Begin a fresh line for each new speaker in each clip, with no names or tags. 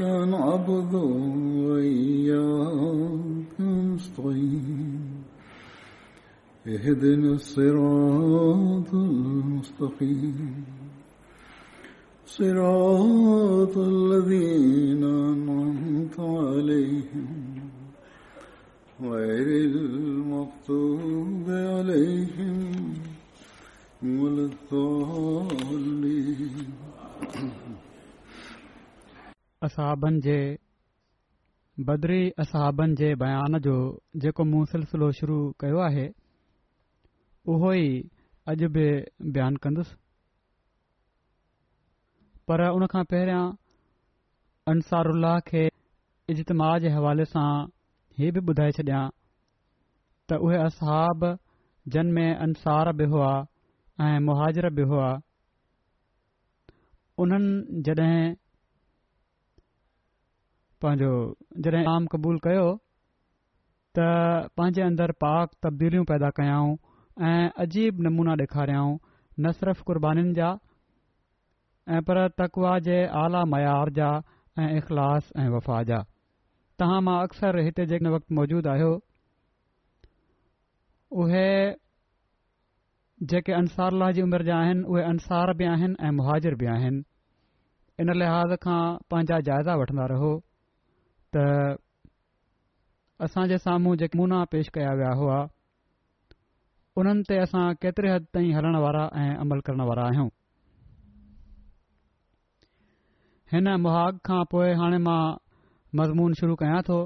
إياك نعبد وإياك نستعين اهدنا الصراط المستقيم صراط الذين أنعمت عليهم غير المغتوب عليهم ولا الضالين
असाबनि जे बदरी असहाबनि जे बयान जो जेको मूं सिलसिलो शुरू कयो आहे उहो ई अॼु बि बयानु कंदुसि पर उन खां पहिरियां अंसारुल्ला खे इजतमा जे हवाले सां हीउ बि ॿुधाए छॾियां त उहे असहाब जिन में अंसार बि हुआ ऐं मुहाजर बि हुआ उन्हनि जॾहिं पंहिंजो जॾहिं आम क़बूल कयो त पंहिंजे अंदरि पाक तब्दीलियूं पैदा कयाऊं ऐं अजीब नमूना ॾेखारियऊं न सिर्फ़ु क़ुर्बानीुनि जा ऐं पर तकवा जे आला मयार जा ऐं इख़लास ऐं वफ़ा जा ता मां अक्सर हिते जेको वक़्तु मौजूद आहियो उहे जेके अंसार लाह जी उमिरि जा आहिनि उहे अंसार बि आहिनि ऐं मुहाजिर बि आहिनि इन लिहाज़ खां पंहिंजा जाइज़ा वठंदा रहो त असां जे साम्हूं जे नमूना पेश कया विया हुआ उन्हनि ते असां केतिरे हद ताईं हलण वारा ऐं अमल करण वारा आहियूं हिन मुहाग खां पोइ हाणे मां मज़मून शुरू कयां थो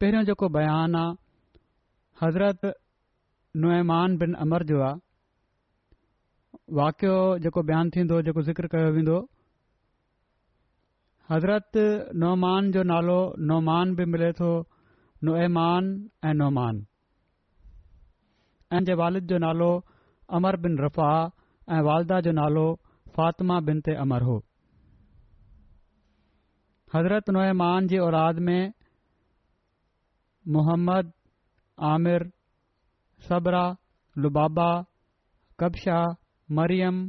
पहिरियों जेको बयानु आहे हज़रत नुएमान बिन अमर जो आहे वाकियो जेको बयानु थींदो जेको ज़िक्र कयो वेंदो हज़रत नओमान जो नालो नओमान बि मिले थो नुएमान ऐं नओमान ऐं जे वालिद जो नालो अमर बिन रफ़ा ऐं वालदा जो नालो फ़ातिमा बिन ते अमर हो हज़रत नोएमान जी औलाद में मुहम्मद आमिर सबरा लुबाबा कब्शा मरीम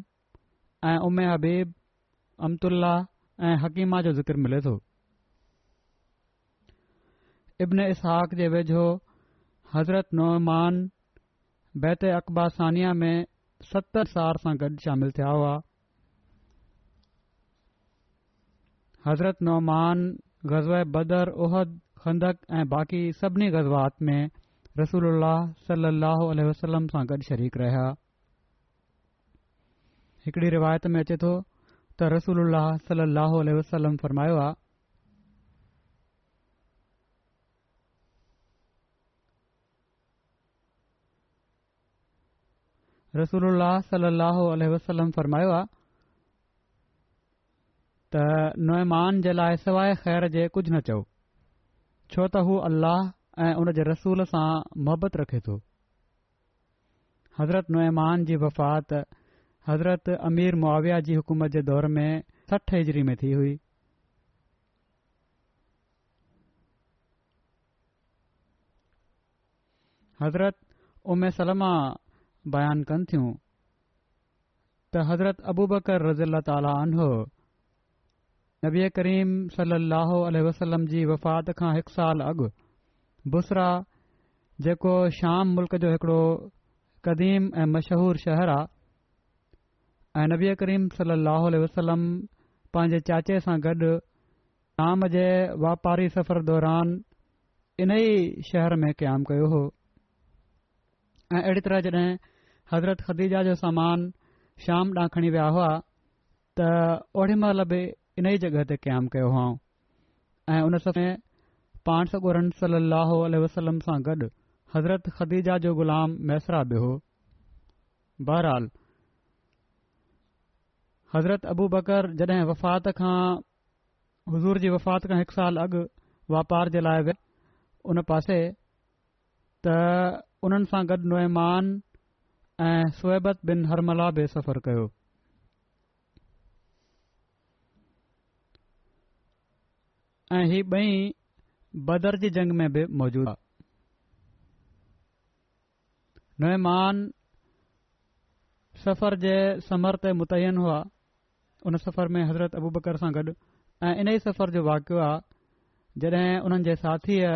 ऐं उमे हबीब अमतुल्ला ऐं हकीमा जो ज़िक मिले थो इब्न इसाक़ जे वेझो हज़रत नौमान बैत अक़बा सानिया में सतरि साल सां गॾु शामिलु थिया हुआ हज़रत नौमान ग़ज़ाए बदर उहद खंदक ऐं बाक़ी सभिनी ग़ज़बात में रसूल अल सां गॾु शरीक रहिया रसूल सलो वसलम फरमायो त नोएमान जे लाइ सवाइ ख़ैर जे कुझ न चओ छो त हू अल ऐं उन जे रसूल सां मोहबत रखे थो हज़रत नोएमान जी वफ़ात हज़रत अमीर मुआविया जी हुकूमत जे दौर में सठि हिजरी में थी हुई हज़रत उमे सलमा बयानु कनि थियूं त हज़रत अबू बकर रज़ी अला तालो नबी करीम सलाहु वसलम जी वफ़ात खां हिकु साल अॻु बुसरा जेको शाम मुल्क जो हिकिड़ो क़दीम ऐं मशहूरु शहरु आहे ऐं नबी करीम सल ए वसलम पंहिंजे चाचे सां गॾु शाम जे वापारी सफ़र दौरान इन ई शहर में क़ाइमु कयो हो ऐं अहिड़ी तरह जॾहिं हज़रत ख़दीजा जो सामान शाम ॾांहुं खणी विया हुआ त ओॾी महिल बि इन ई जॻहि ते क़यामु कयो हुआ ऐं उन समय पाण सगोरन सलाहु आल वसलम सां गॾु हज़रत ख़दीजा जो ग़ुलाम मैसरा बि हो बहरहाल हज़रत अबू बकर जॾहिं वफ़ात खां हज़ूर जी वफ़ात खां हिकु साल अॻु वापार जे लाइ वि उन पासे त उन्हनि सां गॾु नोएमान ऐं सोहिबत سفر हरमला बि सफ़र कयो ऐं ही ॿई बदरजी जंग में बि मौजूदु आहे नोएमान सफ़र जे समर ते हुआ उन सफ़र में हज़रत अबू बकर सां गॾु ऐं इन ई सफ़र जो वाक़ियो आहे जॾहिं उन्हनि जे साथीअ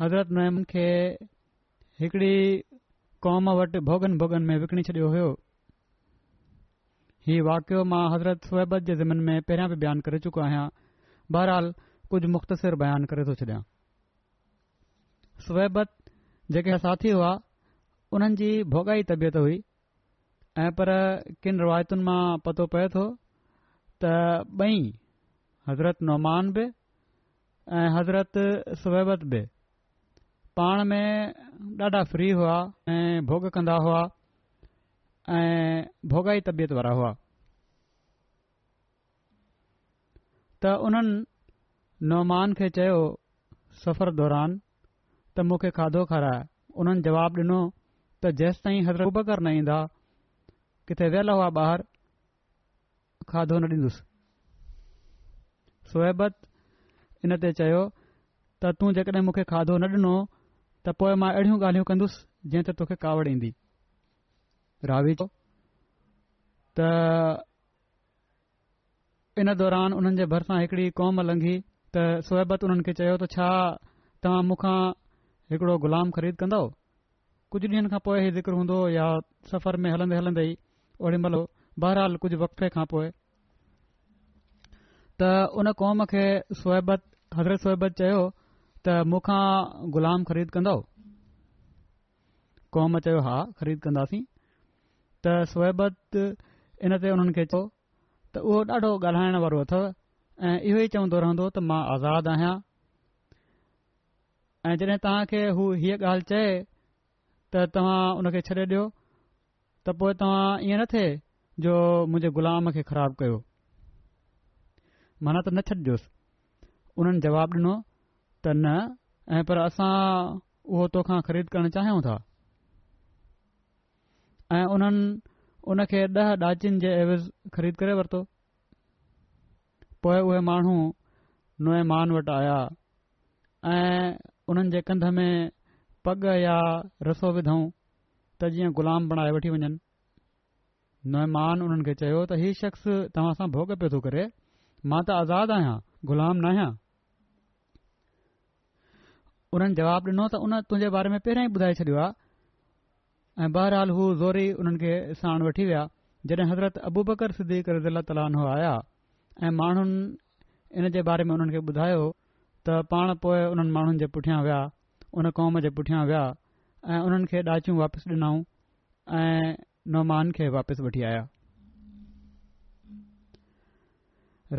हज़रत नोइम खे हिकड़ी क़ौम वटि भोगन भोगन में विकणी छॾियो हुयो हीउ वाकियो मां हज़रत स्हेबत जे ज़िमिन में पहिरियां बि बयानु करे चुको आहियां बहरहाल कुझु मुख़्तसिर बयानु करे थो छॾिया स्हेबत जेके साथी हुआ उन्हनि जी भोगाई तबियत हुई ऐं पर किन रिवायतुनि मां पतो पए थो त ॿई हज़रत नौमान बि ऐं हज़रत सुबैबत बि पाण में ॾाढा फ्री हुआ ऐं भोग कंदा हुआ ऐं भोगाई तबियत वारा हुआ त उन्हनि नौमान खे चयो सफ़र दौरान त मूंखे खाधो खाराए उन्हनि जवाबु ॾिनो त जेसि ताईं हज़रत उबकर न ईंदा किथे वियल हुआ ॿाहिरि खाधो न ॾींदुसि सोहिबत इन ते चयो त तूं जेकॾहिं मूंखे खाधो न ॾिनो त पोइ मां अहिड़ियूं ॻाल्हियूं कंदुसि जंहिं ते तोखे कावड़ ईंदी रावी चयो त इन दौरान उन्हनि जे भरिसां हिकड़ी कौम लंघी त सोहिबत उन्हनि खे चयो त छा तव्हां मूंखां हिकड़ो गुलाम ख़रीद कंदव कुझु ॾींहनि खां पोइ ई ज़िक्र हूंदो या सफ़र में हलंदे हलंदे ई ओड़ी महिल बहरहाल कुझु वक़्फ़े खां पोइ त उन कौम खे सोहिबत हज़रत सोहिबत चयो त मूंखा ग़ुलाम ख़रीद कंदो कौम चयो हा ख़रीद कंदासीं त स्हिबत इन ते हुननि खे चयो त उहो ॾाढो ॻाल्हाइण वारो अथव ऐं इहो ई चवंदो रहंदो त मां आज़ादु आहियां ऐं जॾहिं तव्हां खे हू हीअ ॻाल्हि चए त तव्हां न पो जो मुंहिंजे गुलाम कयो माना त न छॾिजोसि उन्हनि जवाबु ॾिनो त न ऐं पर असां उहो तोखा ख़रीद करणु चाहियूं था ऐं उन्हनि उनखे ॾह ॾाचिनि जे एवज़ ख़रीद करे वरितो पोइ उहे माण्हू मान वटि आया ऐं उन्हनि जे कंध में पग या रसो विधऊं त जीअं ग़ुलाम बणाए वठी वञनि मोहमान उन्हनि खे चयो त हीउ शख़्स तव्हां सां भोग पियो थो करे मां त आज़ादु आहियां ग़ुलाम न आहियां उन्हनि जवाब ॾिनो त उन तुंहिंजे बारे में पहिरीं ॿुधाए छॾियो आहे ऐ बहरहाल हू ज़ोर उन्हनि खे साण वठी विया जॾहिं हज़रत अबू बकर सिद्दी करे ज़िला आया ऐं माण्हुनि इन जे बारे में उन्हनि खे ॿुधायो त पाण पोएं उन्हनि माण्हुनि जे पुठियां विया उन कौम जे पुठियां विया ऐं उन्हनि खे ॾाचियूं वापसि ॾिनऊं ऐं नौमान खे वापसि वठी आया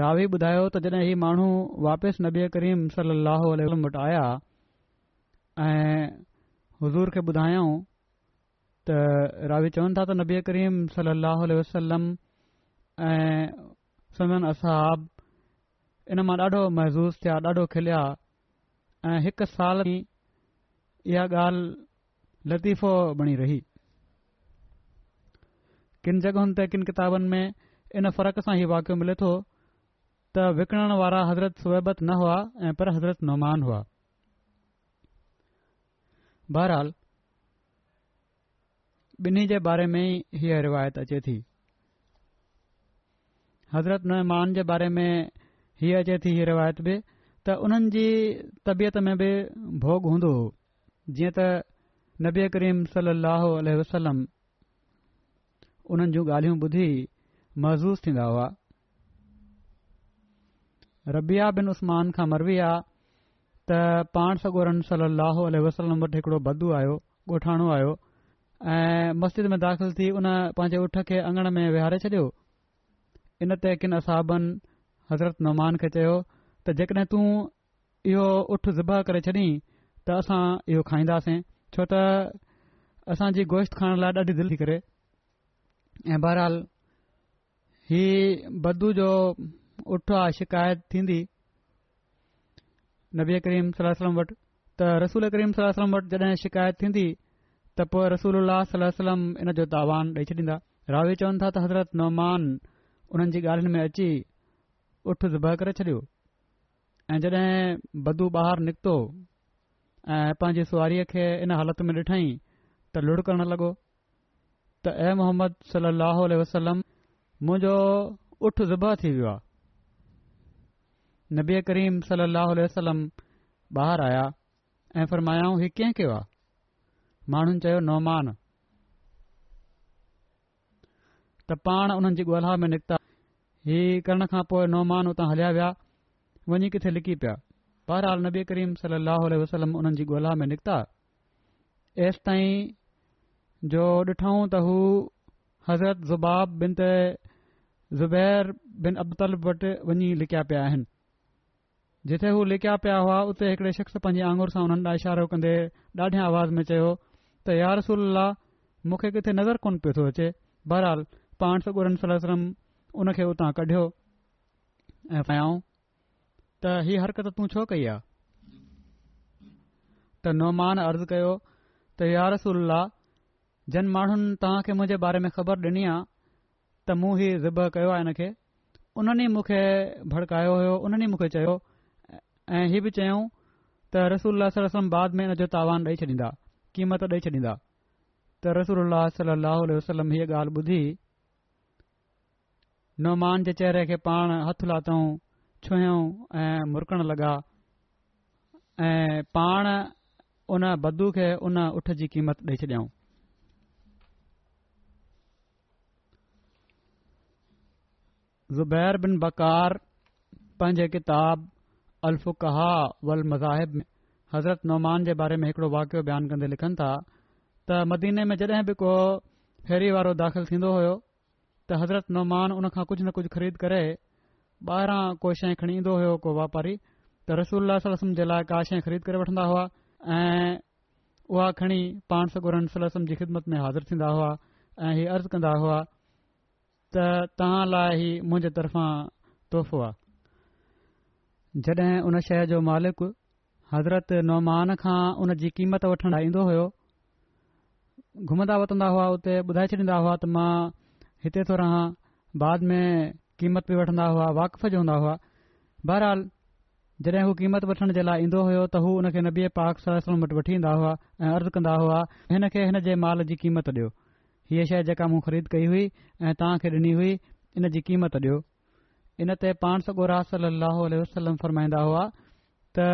रावी ॿुधायो त जॾहिं हीउ माण्हू वापसि नबी करीम सलाहु वटि आया ऐं हुज़ूर खे ॿुधायऊं त रावी चवनि था त नबी करीम सल लाहु वसलम ऐं सदन असाब इन मां ॾाढो महसूसु थिया ॾाढो खिलिया ऐं हिकु साल इहा ॻाल्हि लतीफ़ो बणी रही किन जॻहुनि ते किन किताबुनि में इन फ़र्क़ सां हीउ वाक़ि मिले थो त विकण वारा हज़रत सुबत न हुआ ऐं पर हज़रत नुमान हुआ बहरहाल ॿिन्ही जे बारे में हीअ रिवायत अचे थी हज़रत नुमान जे बारे में हीअ अचे थी हीअ रिवायत बि त उन्हनि जी तबियत में बि भोग हूंदो हो जीअं त नबी करीम सल लह वसलम उन्हनि जूं ॻाल्हियूं ॿुधी महसूस थींदा हुआ रबिया बिन उस्मान खां मरवी आहे त पाण सगोरन सल लाहो अलसलम वटि हिकिड़ो बदू आयो ॻोठाणो आयो ऐं मस्जिद में दाख़िल थी उन पंहिंजे उठ खे अंगण में विहारे छॾियो इन ते किन असाबनि हज़रत नुमान खे चयो त जेकॾहिं तू इहो उठ ज़िबा करे छॾीं त असां इहो खाईंदासीं छो त असांजी गोश्त खाइण लाइ ॾाढी दिलि थी करे ऐं बहरहाल हीउ बदू जो उठ आहे शिकायत थींदी नबी करीम सलम वटि त रसूल करीम सलम वटि जॾहिं शिकायत थींदी त पोइ रसूल सलम इन जो तावान ॾेई छॾींदा रावी चवनि था त हज़रत नौमान उन्हनि जी ॻाल्हियुनि में अची उठ ज़िबा करे छॾियो ऐं जॾहिं बदू ॿाहिरि निकितो ऐं पंहिंजी सवारी खे इन हालति में ॾिठईं त लुड़ करण लॻो त ए मोहम्मद सलाहु वसलम मुंहिंजो उठ ज़िबा थी वियो आहे नबी करीम सल अलाह वसलम ॿाहिरि आया ऐं फरमायाऊं हीउ कंहिं कयो आहे माण्हुनि चयो नौमान त पाण उन्हनि जी ॻोल्हा में निकिता हीउ करण खां पोइ नौमान उतां हलिया विया वञी किथे लिकी पिया बहरहाल नबी करीम सली अलाह वसलम उन्हनि जी ॻोल्हा में निकिता एसि ताईं जो ॾिठऊं त हू हज़रत ज़ुबाब बिन ते ज़ुबैर बिन अब्दुल वटि वञी लिकिया पिया आहिनि जिथे हू लिकिया पिया हुआ उते हिकिड़े शख़्स पंहिंजे आंगुर सां हुननि लाइ इशारो कंदे ॾाढियां आवाज़ में चयो त यार रसूल मूंखे किथे नज़र कोन पियो थो अचे बहरहाल पाण सगुरम उनखे उतां कढियो ऐं फैयाऊं त हीअ हरकत तूं छो कई आहे त नोमान अर्ज़ कयो त यार रसूल जन माण्हुनि तव्हां खे मुंहिंजे बारे में ख़बर ॾिनी आहे त मूं हीउ रिब कयो आहे हिन खे उन्हनि मूंखे भड़कायो हो उन्हनि मूंखे चयो ऐं हीउ बि चयऊं त रसूल बाद में इन जो तावान ॾेई छॾींदा क़ीमत ॾेई छॾींदा त रसूल वसलम हीअ ॻाल्हि ॿुधी नौमान जे चेहरे खे पाण हथ लातऊं छुऊं ऐं मुरकण लॻा ऐं पाण उन बद्दू खे उन उठ जी क़ीमत ॾेई छॾियाऊं ज़ुबैर बिन बकार पंहिंजे किताब अल्फु का वल मज़ाहिब हज़रत नौमान जे बारे में हिकिड़ो वाकियो बयानु कंदे लिखनि था त मदीने में जॾहिं बि को फेरी वारो दाख़िल थींदो हो त हज़रत नौमान उनखां कुझु न कुझु ख़रीद करे ॿाहिरां को शइ खणी ईंदो हुयो को वापारी त रसूल सलम जे लाइ का शइ ख़रीद करे वठंदा हुआ ऐं उहा खणी पाण सगुर जी ख़िदमत में हाज़िर थींदा हुआ ऐं इहे अर्ज़ु कंदा हुआ त तव्हां लाइ हीउ मुंहिंजे तरफ़ां तोहफ़ो आहे जॾहिं उन शइ जो मालिक हज़रत नौमान खां उन जी क़ीमत वठणु ईंदो हुयो घुमंदा वठंदा हुआ उते ॿुधाए छॾींदा हुआ त मां हिते थो रहां बाद में क़ीमत बि वठंदा हुआ वाक़फ़ जो हूंदा हुआ बहरहाल जॾहिं हू क़ीमत वठण जे लाइ ईंदो हो त हू हुन खे नबीए पाक वठी ईंदा हुआ ऐं अर्ज़ कंदा हुआ हिनखे हिन जे माल जी क़ीमत ॾियो हीअ शइ जेका मूं ख़रीद कई हुई ऐं तव्हां खे हुई इन जी क़ीमत ॾियो इन ते पाण सगो रास अलसलम फरमाईंदा हुआ त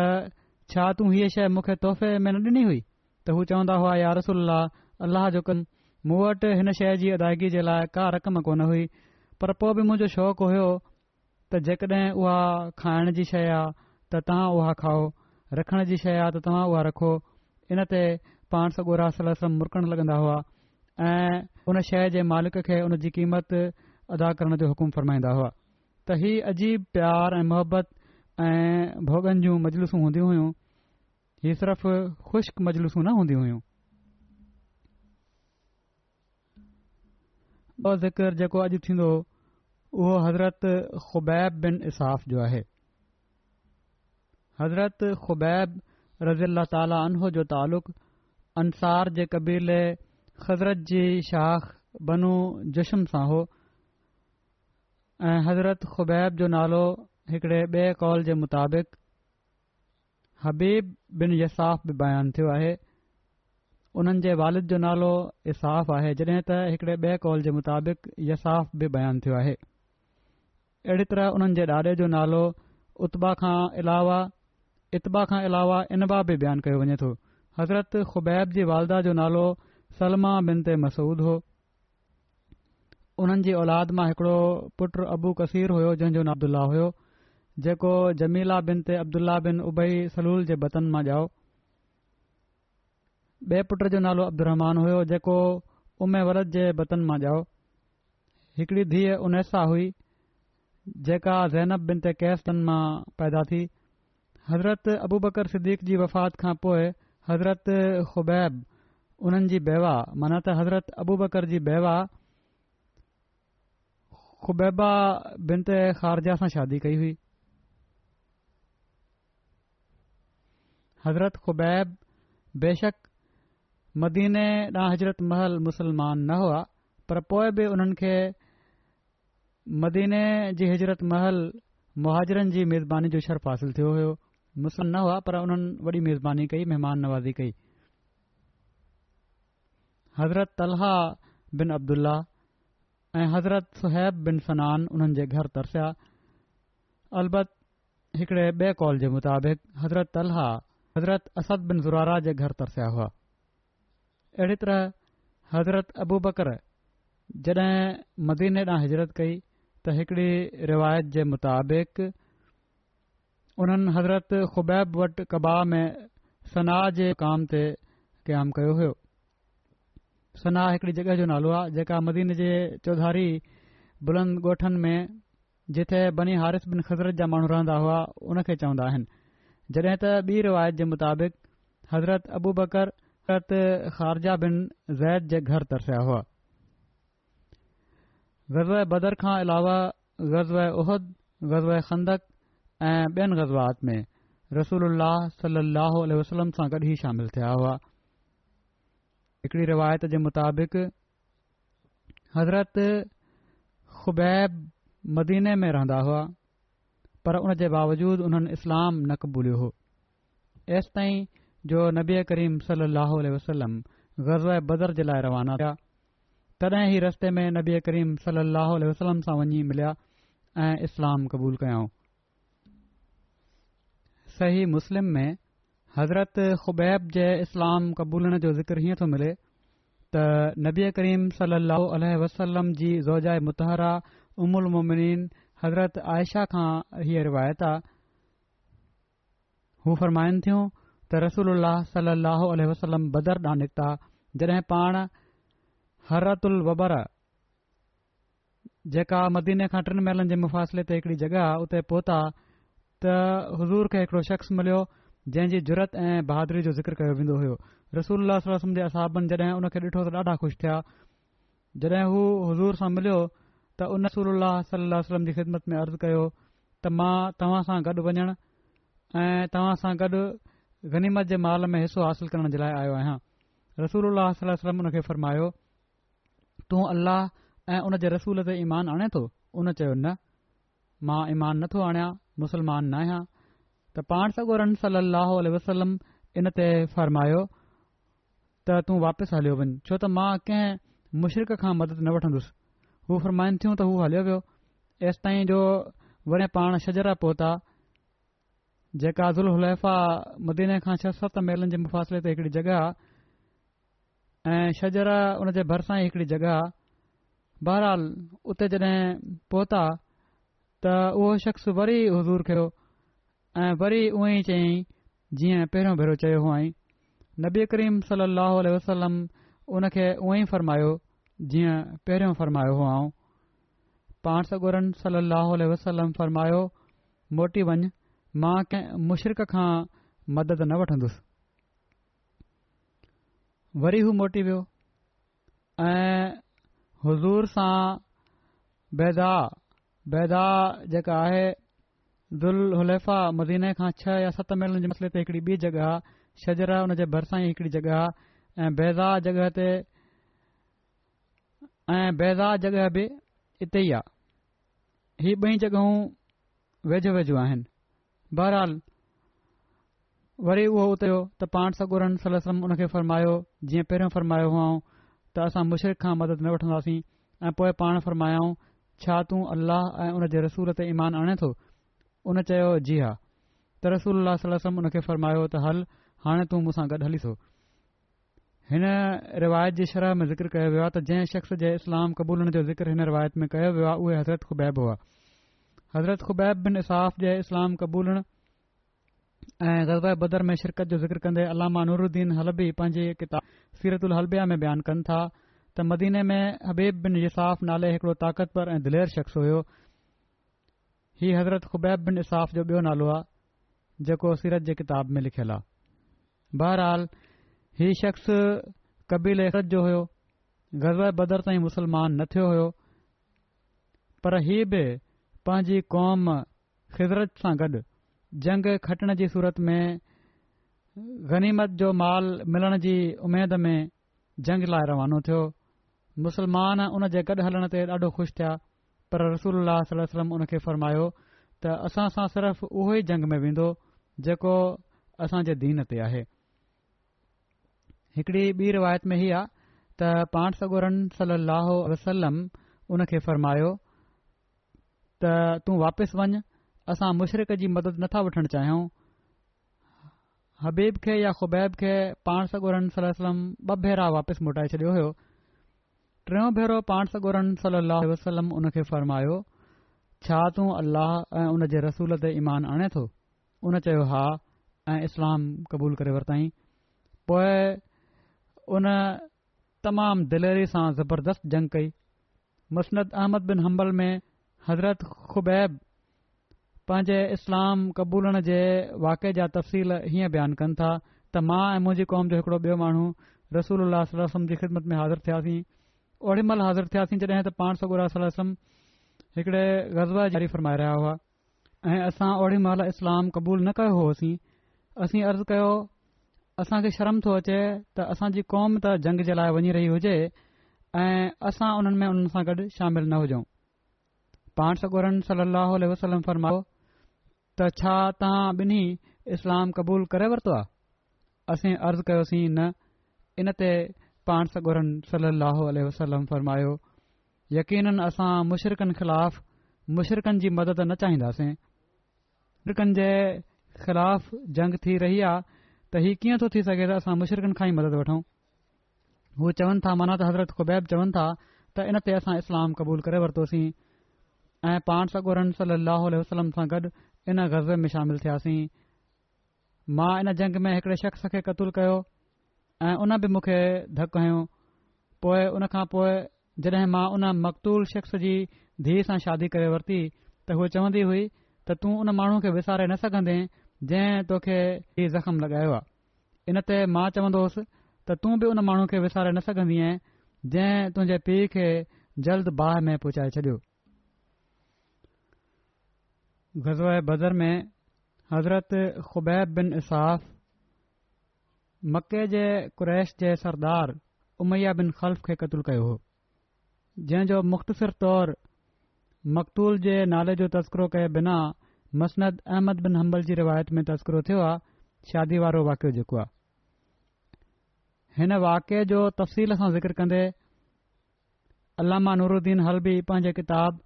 छा तूं हीअ शइ मूंखे तोहफ़े में न डि॒नी हुई त हू चवंदा हुआ यार रसल्लाह अल्लाह जो कमु मूं वटि हिन शइ जी अदायगी जे लाइ का रक़म कोन हुई पर पोइ बि मुंहिंजो शौक़ु हुयो त जेकॾहिं उहा खाइण जी शइ आहे त तव्हां उहा खाओ रखण जी शइ आहे त तव्हां उहा रखो इन ते पाण सॻो हुआ ऐं उन शइ जे मालिक खे उन जी क़ीमत अदा करण जो हुकुमु फरमाईंदा हुआ त हीउ अजीब प्यार ऐं मोहबत ऐं भोगन जूं मजलूसूं हूंदी हुयूं हीअ सिर्फ़ ख़ुश्क मजलूसूं न हूंदी हुयूं ज़िक्र ज़िकर जेको थींदो وہ حضرت خبیب بن इसाफ़ जो ہے حضرت خبیب رضی اللہ تعالی عنہ جو تعلق انصار जे قبیلے حضرت جی شاخ بنو جشم سا ہو حضرت خبیب جو نالو नालो بے قول कॉल مطابق حبیب بن बिन याफ़ बयानु थियो आहे उन्हनि जे वालिद जो नालो इसाफ़ आहे जॾहिं त हिकड़े ॿिए कॉल जे मुताबिक़ु यसाफ़ बि बयानु थियो अहिड़ी तरह उन्हनि जे ॾाॾे जो नालो उतबा खां अलावा इतबा खां अलावा इनबा बि बयानु कयो वञे थो हज़रत खुबैब जी वालदा जो नालो सलमा बिन ते मसूद हो उन्हनि जी औलाद मां हिकिड़ो पुटु अबू कसीर हुयो जंहिंजो अब्दुल्ला हुयो जेको जमीला बिन ते अब्दुल्ला बिन उबई सलूल जे बतन मां ॼाओ बे पुट जो नालो अब्दुमान हुयो जेको उमे वरद जे बतन मां ॼाओ हिकड़ी धीअ उनेसा हुई जेका ज़ैनब बिन ते कैफ़नि मां पैदा थी हज़रत अबू बकर सिद्दीक़ जी वफ़ात खां पोइ हज़रत ख़ुबैब उन्हनि जी बेवा माना त हज़रत अबू बकर जी बेवा ख़ुबैबा बिन ते ख़ारजा सां शादी कई हुई हज़रत ख़ुबैब बेशक मदीने ॾांहुं हज़रत महल मुसलमान न हुआ पर पोइ बि उन्हनि मदीने जी हिजरत महल मुहाजरनि जी मेज़बानी जो शर्फ़ हासिल थियो हो मुस्लिम न हुआ पर उन्हनि वॾी मेज़बानी कई महिमान नवाज़ी कई हज़रत तलहा बिन अब्दुल्ल्ला ऐं हज़रत सुहैब बिन फनान उन्हनि जे घर तरसिया अलबत हिकड़े ॿ कॉल जे मुताबिक़ हज़रत अला हज़रत अस बिन ज़ुरारा जे घर तरसिया हुआ अहिड़ी तरह हज़रत अबूबकर जड॒हिं मदीने ॾांहुं हिजरत कई त हिकड़ी रिवायत जे मुताबिक़ हज़रत ख़ुबैब वटि कबाह में सना जे मुक़ाम ते क़याम कयो हो सना हिकड़ी جو जो नालो आहे जेका मदीन जे चौधारी बुलंद ॻोठनि में जिथे बनी हारिस बिन ख़ज़रत जा माण्हू रहंदा हुआ हुन खे चवंदा आहिनि जॾहिं त ॿी रिवायत जे मुताबिक़ हज़रत अबू बकर ख़ारजा बिन ज़ैद जे घर तरसिया हुआ ग़ज़ा बदर غزوہ अलावा ग़ज़ उहद ग़ज़ा खंदक ऐं ॿियनि ग़ज़ात में रसूल उल्हम सां गॾु ई शामिल थिया हुआ हिकड़ी रिवायत जे मुताबिक़ हज़रत ख़ुबैब मदीने में रहंदा हुआ पर उन जे बावजूदि हुननि इस्लाम न क़बूलियो हो एसि ताईं जो नबीए करीम सली लहल वसलम غزوہ बदर जे लाइ रवाना हुया तॾहिं ई रस्ते में नबी करीम सल अह वसलम सां वञी मिलिया ऐं इस्लाम क़बूल कयो सही मुस्लिम में हज़रत ख़ुबैब जे इस्लाम क़बूलन जो ज़िक्र हीअं थो मिले त नबी करीम सल वसलम वी ज़ोाए मुतहरा उमुल मुमनीन हज़रत आयशा खां हीअ रिवायत आहे हू फरमाइन थियूं त रसूल सलोह वसलम बदर ॾांहुं निकिता पाण हरत वबरा वबारा जेका मदीने खां टिनि महिलनि जे मुफ़ासिले ते हिकड़ी जॻह उते पहुता त हज़ूर खे हिकड़ो शख़्स मिलियो जंहिं जुरत ज़रूरत ऐं बहादुरी जो ज़िक्र कयो वेंदो होयो रसूल जे असाबनि जॾहिं हुनखे ॾिठो त ॾाढा ख़ुशि थिया जॾहिं हू हज़ूर सां मिलियो त उन रसूल सलम जी ख़िदमत में अर्ज़ु कयो त मां तव्हां सां गॾु वञण ऐं तव्हां सां गॾु गनीमत जे माल में हिसो हासिल करण जे लाइ आयो आहियां रसूल खे फ़र्मायो तूं अलह ऐं उन जे रसूल ते ईमान आणे थो उन चयो न मां ईमान नथो आणियां मुसलमान न आहियां त पाण सगो रन वसलम इन ते फरमायो त तूं वापसि हलियो वञ छो त मां कंहिं मुशिरिक खां मदद न वठंदुसि हू फरमाइन थियूं त हू हलियो वियो एस ताईं जो वरी पाण छजरा पोहता जेका अज़ुल हलेफ़ा मुदीने खां छह सत मेलनि जे मुफ़ासिले ते हिकड़ी जॻह आहे ऐं छजरा उन जे भरिसां ई हिकड़ी जॻहि बहरहाल उते जड॒हिं पहुता त उहो शख़्स वरी हज़ूर थियो ऐं वरी उअं ई चयाईं जीअं पहिरियों भेरो चयो नबी करीम सल वसलम उन खे उअ ई फरमायो जीअं पहिरियों फ़रमायो पाण सल वसलम फ़र्मायो मोटी वञ मां कंहिं मुशरक खां मदद न वठंदुसि वरी हू मोटी वियो ऐं हज़ूर सां बैदा बेदा जेका आहे हुलेफ़ा मदीने खां छह या सत महीननि जे मसले ते हिकिड़ी ॿी जॻह शजर छजर हुनजे भरिसां ई हिकिड़ी जॻह आहे ऐं बेज़ा जॻह ते ऐं बेज़ा जॻह बि इते ई आहे हीअ ॿई वेझो वेझो आहिनि बहरहाल वरी उहो उते त पाण सगोरनि सलसम उन खे फरमायो जीअं पहिरियों फ़र्मायो हुओ त असां मुशिरफ़ खां मदद न वठंदासीं ऐं पोएं पाण फ़रमायाऊं छा तूं अल्लाह ऐं उन जे रसूल ते ईमान आणे तो उन चयो जी हा त रसूल अल्ला सलसम उन खे फ़रमायो त हल हाणे तू मूसां गॾु हली छो हिन रिवायत जी शरह में ज़िक्र कयो वियो आहे त जंहिं शख़्स जे इस्लाम क़बूलन जो ज़िक्र हिन रिवायत में कयो वियो आहे उहे हज़रत खुबैब हुआ हज़रत खुबैब बिन इसाफ़ जे इस्लाम क़बूलण ऐं ग़ज़ाए बदर में शिरकत जो ज़िक्र कंदे अलामा नूरन हलबी पंहिंजी सीरत उल हलबिया में बयान कनि था त मदीने में हबीब बिन इसाफ़ नाले हिकड़ो ताक़तवर ऐं दिलेर शख़्स हुयो ही हज़रत ख़ुबैब बिन इसाफ़ जो बि॒यो नालो आहे जेको सीरत जे किताब में लिखियलु आहे बहरहाल ही शख़्स कबील एसत जो हुयो ग़ज़बाए बदर ताईं मुस्लमान न थियो हो पर ही बि पंहिंजी कौम ख़ज़रत सां गॾु जंग खटण जी सूरत में गनीमत जो माल मिलण जी उमेद में जंग लाइ रवानो थियो मुसलमान उन जे गॾु हलण ते ॾाढो ख़ुशि थिया पर रसूल उनखे फ़र्मायो त असां सां सिर्फ़ उहो ई जंग में वेंदो जेको असांजे दीन ते आहे हिकड़ी ॿी रिवायत में हीअ आहे त पाण सगोरन सल लह वसलम उनखे फ़रमायो त तूं वापसि वञ असां मुशरक जी मदद नथा वठण चाहियूं हबीब खे या ख़ुबैब खे पाण सगोरन सलम ब भेरा वापसि मोटाए छडि॒यो हो टियों भेरो पाण सगोरन वसलम उन खे फरमायो छा तूं अल्लाह ऐं उन जे रसूल ते ईमान आणे थो उन चयो हा ऐं इस्लाम क़बूल करे वरितई पोए उन तमामु दिलेरी सां ज़बरदस्त जंग कई मुस्नद अहमद बिन हंबल में हज़रत खुबैब पंहिंजे इस्लाम क़बूलण जे वाके जा तफ़सील हीअं बयानु कनि था त मां ऐं मुंहिंजी क़ौम जो हिकिड़ो ॿियो माण्हू रसूल वसम जी ख़िदमत में हाज़िर थियासीं ओड़ीमहिल हाज़िर थियासीं जॾहिं त पाण सगोरहसम हिकड़े गज़बा जारी फ़रमाए रहिया हुआ ऐं असां ओड़ी महिल इस्लाम क़बूल न कयो होसीं असीं अर्ज़ु कयो असांखे शर्म थो अचे त असांजी क़ौम त जंग जे लाइ वञी रही हुजे ऐं असां उन्हनि में उन्हनि सां गॾु शामिलु न हुजऊं पान सगोर सली अलसलम फ़रमायो त छा तव्हां ॿिन्ही इस्लाम क़बूल करे वरितो आहे असीं अर्ज़ कयोसीं न इन ते पाण सॻोरनि सल अल वसलम फरमायो यकनि असां मुशरिकनि खिलाफ़ मुशरिकनि जी मदद न चाहिंदासीं मुशरिकनि जे ख़िलाफ़ जंग थी रही आहे त हीउ कीअं थो थी सघे त असां मुशरकनि खां ई मदद वठूं हू चवनि था माना त हज़रत खुबैब चवनि था त इनते असां इस्लाम क़बूल करे वरितोसीं ऐं पाण सगोरनि सल अल वसलम सां गॾु इन गज़ब में शामिल थियासीं मां इन जंग में हिकड़े शख़्स खे क़तूल कयो ऐं उन बि मूंखे धक खयो पोए उन खां पोइ मां उन मकतूल शख़्स जी धीअ सां शादी करे वरिती त चवन्दी हुई त तू उन माण्हूअ खे विसारे न सघंदे जंहिं तोखे ज़ख़्मु लॻायो आहे इन ते मां चवन्दो होसि त तूं बि उन माण्हू खे विसारे न सघंदी जंहिं तुंहिंजे पीउ खे जल्द बाहि में पहुचाए छडि॒यो غزوہ بدر میں حضرت خبیب بن इसाफ़ مکے جے قریش جے سردار उमैया بن خلف کے قتل कयो हो जंहिं जो مختصر طور मकतूल جے नाले जो तस्करो کے बिना मसनद अहमद बिन حنبل جی रिवायत में तस्करो थियो شادی शादी واقع वाक़ि ہن आहे جو تفصیل जो तफ़सील सां ज़िक्र نور الدین حلبی हलबी کتاب किताब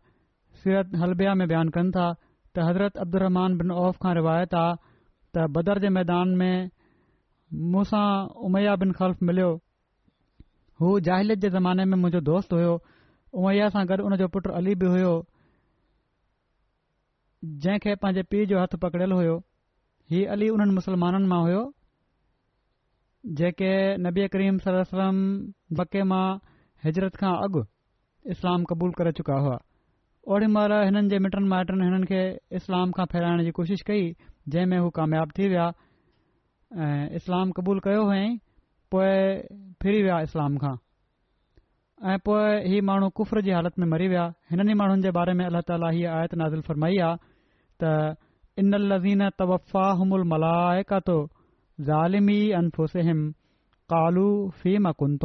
सीरत हलबिया में बयानु تھا त हज़रत अब्दुलरमान बिन औफ़ खां रिवायत आहे त बदर जे मैदान में मूंसां उमैया बिन खल्फ़ मिलियो हू जाहिलत जे ज़माने में मुंहिंजो दोस्त हुयो उमैया सां गॾु उन जो पुटु अली बि हुयो जंहिंखे पंहिंजे पीउ जो हथु पकड़ियलु हुयो हीउ अली उन्हनि मुस्लमाननि मां हुयो जेके नबी करीम सम बके मां हिजरत खां अॻु इस्लाम क़बूल करे चुका हुआ ओड़ी महिल हिननि जे मिटनि माइटनि हिननि खे इस्लाम खां फेराइण जी कोशिशि कई जंहिं में हू कामयाब थी विया ऐं इस्लाम क़बूल कयो हुअईं पोए फिरी विया इस्लाम खां ऐं पोइ ही माण्हू में मरी विया हिननि माण्हुनि जे बारे में अल्ला तालत नाज़ फरमाई आहे तज़ीन कालूम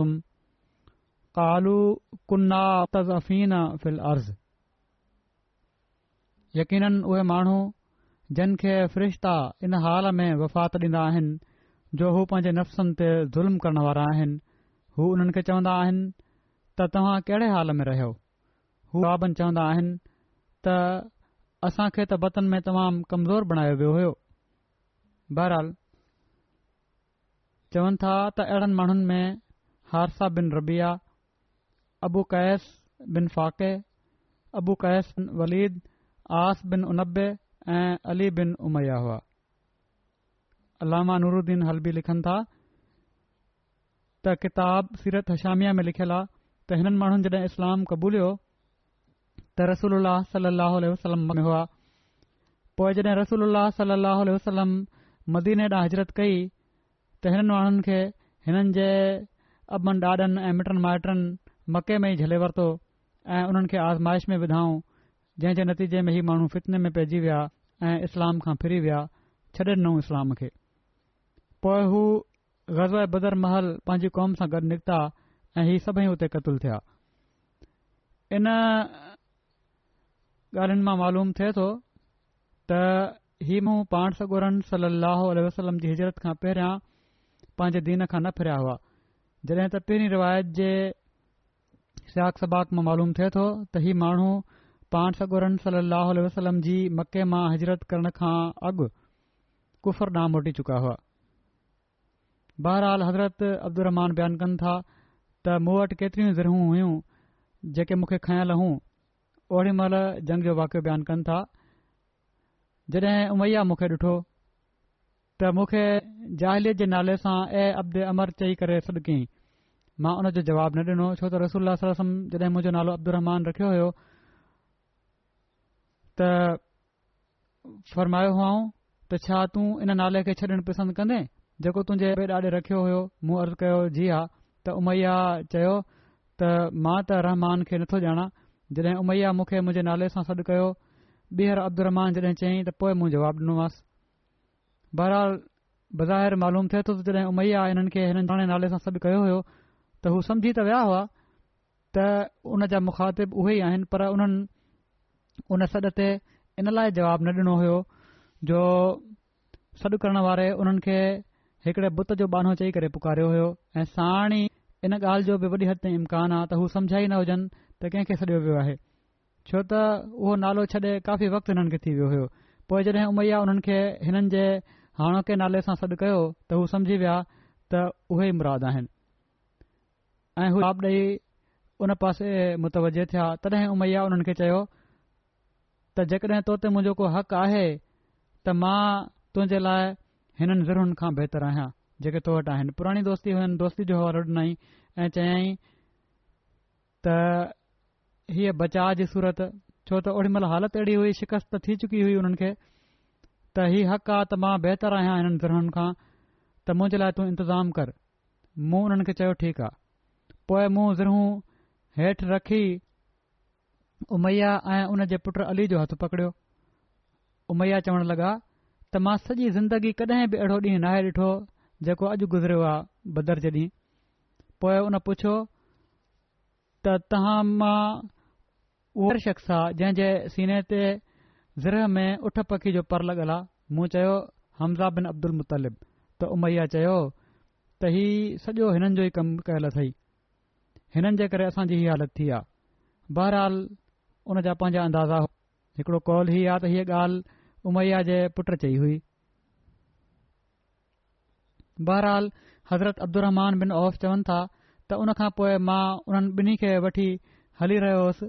यकीन उहे माण्हू जिन खे फ़रिश्ता इन हाल में वफ़ात ॾींदा आहिनि जो हू पंहिंजे नफ़्सनि ते ज़ुल्म करण वारा आहिनि हू उन्हनि खे चवंदा आहिनि त तव्हां कहिड़े हाल में रहियो हू बाबन चवंदा आहिनि त असांखे त बतन में तमामु कमज़ोर बणायो वियो हो बहराल चवनि था त अहिड़नि माण्हुनि में हारसा बिन रबिया अबू कैस बिन फाके अबू कैस बिन वलीद आस बिन उनबे ऐं अली बिन उमैया हुआ अलामा नूरूद्दीन हलबी लिखनि था त किताब हशामिया में लिखियलु आहे त हिननि माण्हुनि जॾहिं इस्लाम क़बूलियो त रसूल सलाह हुआ पोएं जॾहिं रसूल सलाह वसलम मदीने ॾांहुं हजरत कई त हिननि माण्हुनि खे हिननि जे अबनि ॾाॾनि ऐं मिटनि माइटनि मके में ई झले वरितो ऐं उन्हनि खे आज़माइश में विधाऊं जंहिं जे नतीजे में ही माण्हू फितने में पइजी विया ऐं इस्लाम खां फिरी विया छॾे नं इस्लाम खे पोइ हू गज़वादर महल पंहिंजी कौम सां गॾु निकिता ऐं हीउ सभई हुते क़तल थिया इन ॻाल्हियुनि मां मालूम थिए थो त ही मूं पाण सगोरन सलाहु वसलम जी हिजरत खां पहिरियां पंहिंजे दीन खां न फिरिया हुआ जॾहिं त पहिरीं रिवायत जे स्याक सबाक मां मालूम थिए थो त माण्हू पाण सगोरन सली अलसलम जी मके मां हजरत करण खां अॻु कुफरनाम मोटी चुका हुआ बहरहाल हज़रत अब्दुमान बयानु कन था त मूं वटि केतरियूं ज़रू हुयूं जेके मुखे खयल हुओ ओड़ी महिल जंग जो वाकियो बयानु कन था जड॒हिं उमैया मूंखे डि॒ठो त मुखे जाहिलियत जे नाले सां ऐ अब्दे अमर चई करे सॾु कयईं मां उन जो जवाब न ॾिनो छो त रसूलम जॾहिं मुंहिंजो नालो अब्दुमान रखियो हो त फरमायो हुआ त छा तूं नाले खे छॾण पसंदि कंदे जेको तुंहिंजे ॿिए ॾाॾे रखियो हो मूं अर्ज़ु कयो जी हा त उमैया चयो त मां त रहमान खे नथो ॼाणा जॾहिं उमैया मूंखे मुंहिंजे नाले सां सॾु कयो ॿीहर अब्दु जॾहिं चयईं त पोइ मूं जवाबु मालूम थिए थो तॾहिं उमैया हिननि खे हाणे नाले सां सॾु कयो हो त हू सम्झी त विया हुआ त उन जा मुखातिब उहे ई आहिनि पर उन्हनि उन सॾ ते इन लाइ जवाबु न ॾिनो हुयो जो सॾु करण वारे उन्हनि खे हिकड़े बुत जो बानो चई करे पुकारियो हुयो ऐं साण ई इन ॻाल्हि जो बि वॾी हद ताईं इम्कान आहे त हू सम्झाई न हुजनि त कंहिंखे सॾियो वियो आहे छो त उहो नालो छॾे काफ़ी वक़्तु हिननि खे थी वियो हुयो पोइ जॾहिं उमैया उन्हनि खे हिननि जे हाणोके नाले सां सॾु कयो त हू सम्झी विया त उहे ई मुराद आहिनि ऐं हू जवाबु ॾेई उन पासे मुतवजे थिया तॾहिं उमैया उन्हनि खे चयो त जेकॾहिं तो ते मुंहिंजो को हक़ आहे त मां तुंहिंजे लाइ हिननि ज़हुनि खां बहितर आहियां जेके तो वटि आहिनि पुराणी दोस्ती हुन दोस्ती जो हवालो ॾिनई ऐं चयाई त हीअ बचाव जी सूरत छो त ओॾी महिल हालति अहिड़ी हुई शिकस्त थी चुकी हुई हुननि खे त हीउ हक़ आहे त मां बहितरु आहियां हिननि ज़रुनि खां त मुंहिंजे लाइ तू इंतज़ाम कर मूं हुननि खे चयो ठीकु आहे पोएं मूं ज़रू हेठि रखी उमैया ऐं उन जे पुटु अली जो हथ पकड़ियो उमैया चवण लॻा त मां सॼी ज़िंदगी कॾहिं बि अहिड़ो ॾींहुं न आहे ॾिठो जेको अॼु गुज़रियो आहे भदर जे ॾींहुं पोए उन पुछियो त मां उहो शख्स आहे जंहिं सीने ते ज़र में उठ पखी जो पर लॻल आहे मूं चयो हमज़ा बिन अब्दुल मुतालिब त उमैया चयो त ही सॼो हिननि जो ई कम कयल अथई हिननि जे करे असांजी हालत थी बहरहाल उन जा पंहिंजा अंदाज़ा हिकड़ो कौल ही आहे त हीअ ॻाल्हि उमैया जे पुटु चई हुई बहरहाल हज़रत अब्दुरहमान बिन औफ़ चवनि था त उन खां पोइ मां उन्हनि ॿिन्ही खे वठी हली रहियो होसि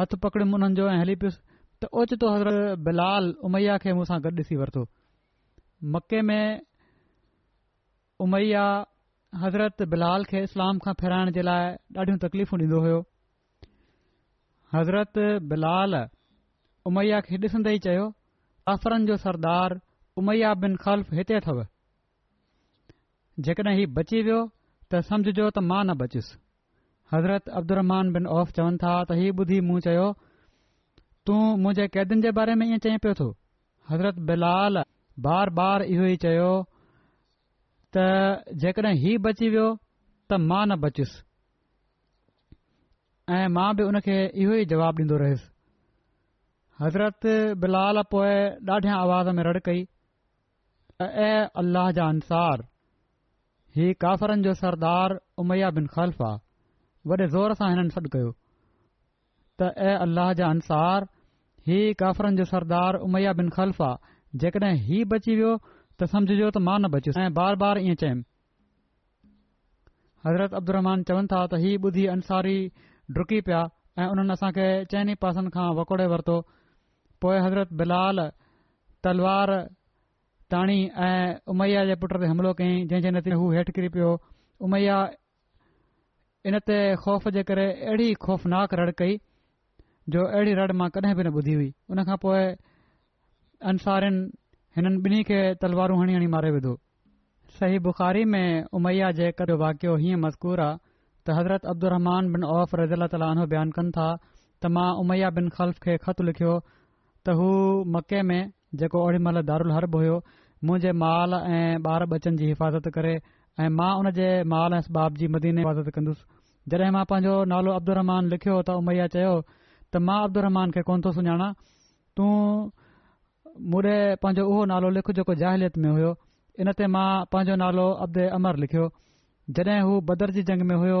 हथु पकड़ियुमि हुननि जो ऐं हली पियोसि त ओचितो हज़रत बिलाल उमैया खे मूंसां गॾु ॾिसी वरितो मके में उमैया हज़रत बिलाल खे इस्लाम खां फेराइण जे लाइ ॾाढियूं तकलीफ़ूं ॾींदो हो हज़रत बिलाल उमैया खे ॾिसंदे ई चयो جو जो सरदार उमैया बिन खल्फ़ हिते अथव जेकॾहिं हीउ बची वियो त جو जो त मां न बचियुसि हज़रत अब्दुमान बिन ओफ़ चवनि था त हीउ ॿुधी मूं चयो तूं मुंहिंजे कैदियुनि जे बारे में ईअं चए पियो थो हज़रत बिलाल बार बार इहो ई चयो त जेकॾहिं हीउ बची वियो त मां न बचियुसि ऐं मां बि उनखे इहो ई जवाब ॾींदो रहियुसि हज़रत बिलाल पोइ ॾाढियां आवाज़ में रड़ कई अल्लाह जा अंसार ही काफ़रन जो सरदार उमैया बिन ख़ल्फ़ा वॾे ज़ोर सां हिननि सॾु कयो अल्लाह जा अंसार ही काफ़रन जो सरदार उमैया बिन ख़लफ़ा जेकॾहिं हीउ बची वियो त समझ वियो त मां न बचे बार बार ईअं चयुमि हज़रत अब्दुमान चवनि था त हीउ ॿुधी अंसारी डुकी पिया ऐं उन्हनि असां खे चइनि पासनि खां वकोड़े वरितो पोएं हज़रत बिलाल तलवार ताणी ऐं उमैया जे पुट ते हमिलो कयईं जंहिं जे नतीन हू हेठि किरी पियो उमैया इनते ख़ौफ़ जे करे अहिड़ी खौफ़नाक रड़ कई जो अहिड़ी रड़ मां कॾहिं बि न ॿुधी हुई उन खां पोइ अंसारिन हिन ॿिन्ही खे तलवारूं हणी हणी मारे विधो सही बुख़ारी में उमैया जेकॾहिं वाकियो हीअं मज़कूर आहे त हज़रत अब्दुहमान बिन औफ़ रज़ीला ताला बयानु कनि था त मां उमैया बिन ख़ल् खे ख़तु लिखियो त हू मके में जेको ओॾी महिल दारुल हर्ब होयो मुंहिंजे माल ऐं ॿार बचन जी हिफ़ाज़त करे ऐं मां उन जे माल ऐं बाप जी मदीने हिफ़ाज़त कंदुसि जॾहिं मां पंहिंजो नालो अब्दुल लिखियो त उमैया चयो त मां अब्दुरमान खे कोन्ह थो सुञाणा तूं मुड़े पंहिंजो उहो नालो लिख जेको जाहिलियत में हुयो इन ते मां पंहिंजो नालो अमर लिखियो जॾहिं हू बदर जी जंग में हुयो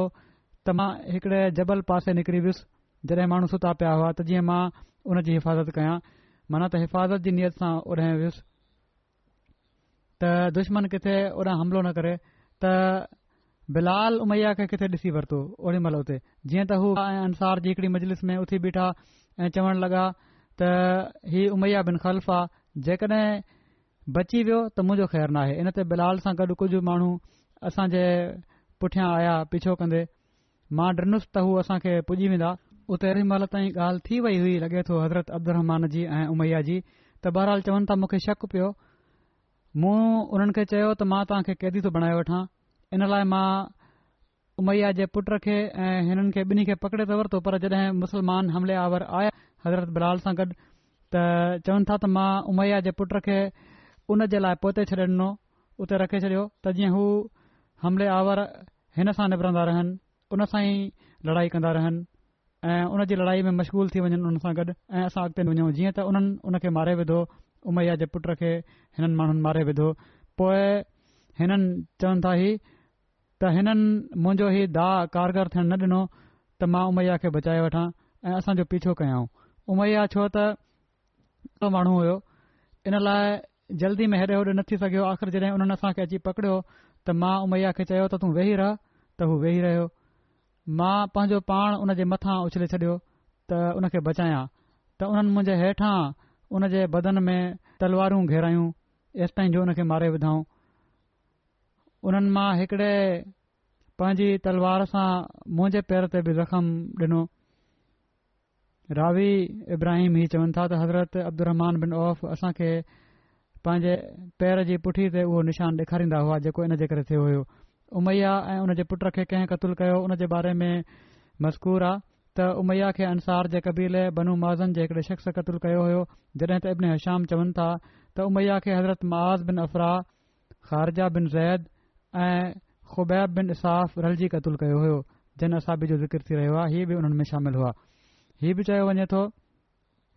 त मां हिकड़े जबल पासे निकिरी वियुसि जॾहिं माण्हू सुता पिया हुआ त जीअं मां उन जी हिफ़ाज़त कयां माना त हिफ़ाज़त जी नीयत सां ओॾे वियुसि त दुश्मन किथे ओॾां हमिलो न करे त बिलाल उमैया खे किथे ॾिसी वरितो ओॾी महिल उते जीअं त हू अंसार जी हिकड़ी मजलिस में उथी बीठा ऐं चवण लॻा त ही उमैया बिन ख़ल्फ़ा जेकॾहिं बची वियो त मुंहिंजो ख़ैर नाहे इन ते बिलाल सां गॾु कुझु माण्हू असां जे पुठियां आया पीछो कंदे मां डिनुसि त हू असांखे पुॼी वेंदा उते अहिड़ी महिल ताईं ॻाल्हि थी वई हुई लॻे थो हज़रत अब्दुरमान जी ऐं उमैया जी त बहरहाल चवनि था मूंखे शक पियो मूं उन्हनि खे चयो त मां तव्हांखे क़ैदी थो बणाए वठां इन लाइ मां उमैया जे पुट खे ऐं हिननि खे ॿिन्ही खे पकड़े त वरितो पर जॾहिं मुस्लमान हमले आवर आया हज़रत बिलाल सां गॾु त चवनि था त मां उमैया जे पुट खे उन जे लाइ पोते छॾे ॾिनो उते रखे छॾियो त जीअं हू हमले आवर हिन सां निबरंदा रहनि उन सां ई लड़ाई कंदा रहनि ऐं उन जी लड़ाई में मशगूल थी वञनि उन सां गॾु ऐं असां अॻिते वञूं जीअं त उन्हनि हुन खे मारे विधो उमैया जे पुट खे हिननि माण्हुनि मारे विधो पोए हिननि चवनि था त हिननि मुंहिंजो ई दा कारगर थियण न ॾिनो त मां उमैया खे बचाए वठां ऐं असांजो पीछो कयऊं उमैया छो त ॿ माण्हू हुयो इन लाइ जल्दी में हेॾे होॾे न थी सघियो आख़िर जॾहिं हुननि असांखे अची पकड़ियो त मां उमैया खे चयो त तू वेही रह त हू वेही रहियो मां पंहिंजो पाण उन जे मथां उछले छॾियो त हुन खे बचायां त उन्हनि मुंहिंजे हेठां हुन जे बदन में तलवारूं घेरायूं एस ताईं जो हुन खे मारे विधऊं उन्हनि मां हिकड़े पंहिंजी तलवार सां मुंहिंजे पेर ते बि ज़ख़्म ॾिनो रावी इब्राहिम ही चवनि था त हज़रत अब्दुमान बिन औफ़ असांखे पंहिंजे पैर जी पुठी ते उहो निशान ॾेखारींदा हुआ जेको इन जे करे थियो हुयो उमैया ऐं उन जे पुट खे कंहिं क़तलु कयो उन जे बारे में मज़कूर आहे त उमैया खे अंसार जे कबीले बनू माज़न जे हिकड़े शख़्स क़तलु कयो हो जॾहिं त इब्न हशाम चवनि था त उमैया खे हज़रत माज़ बिन अफ़राह ख़ारजा बिन ज़ैद ऐं ख़ुबैब बिन इसाफ़ रलजी कतलु कयो होयो जिन असाबी जो ज़िक्र थी रहियो आ इहे बि उन्हनि में शामिल हुआ हीउ बि चयो वञे तो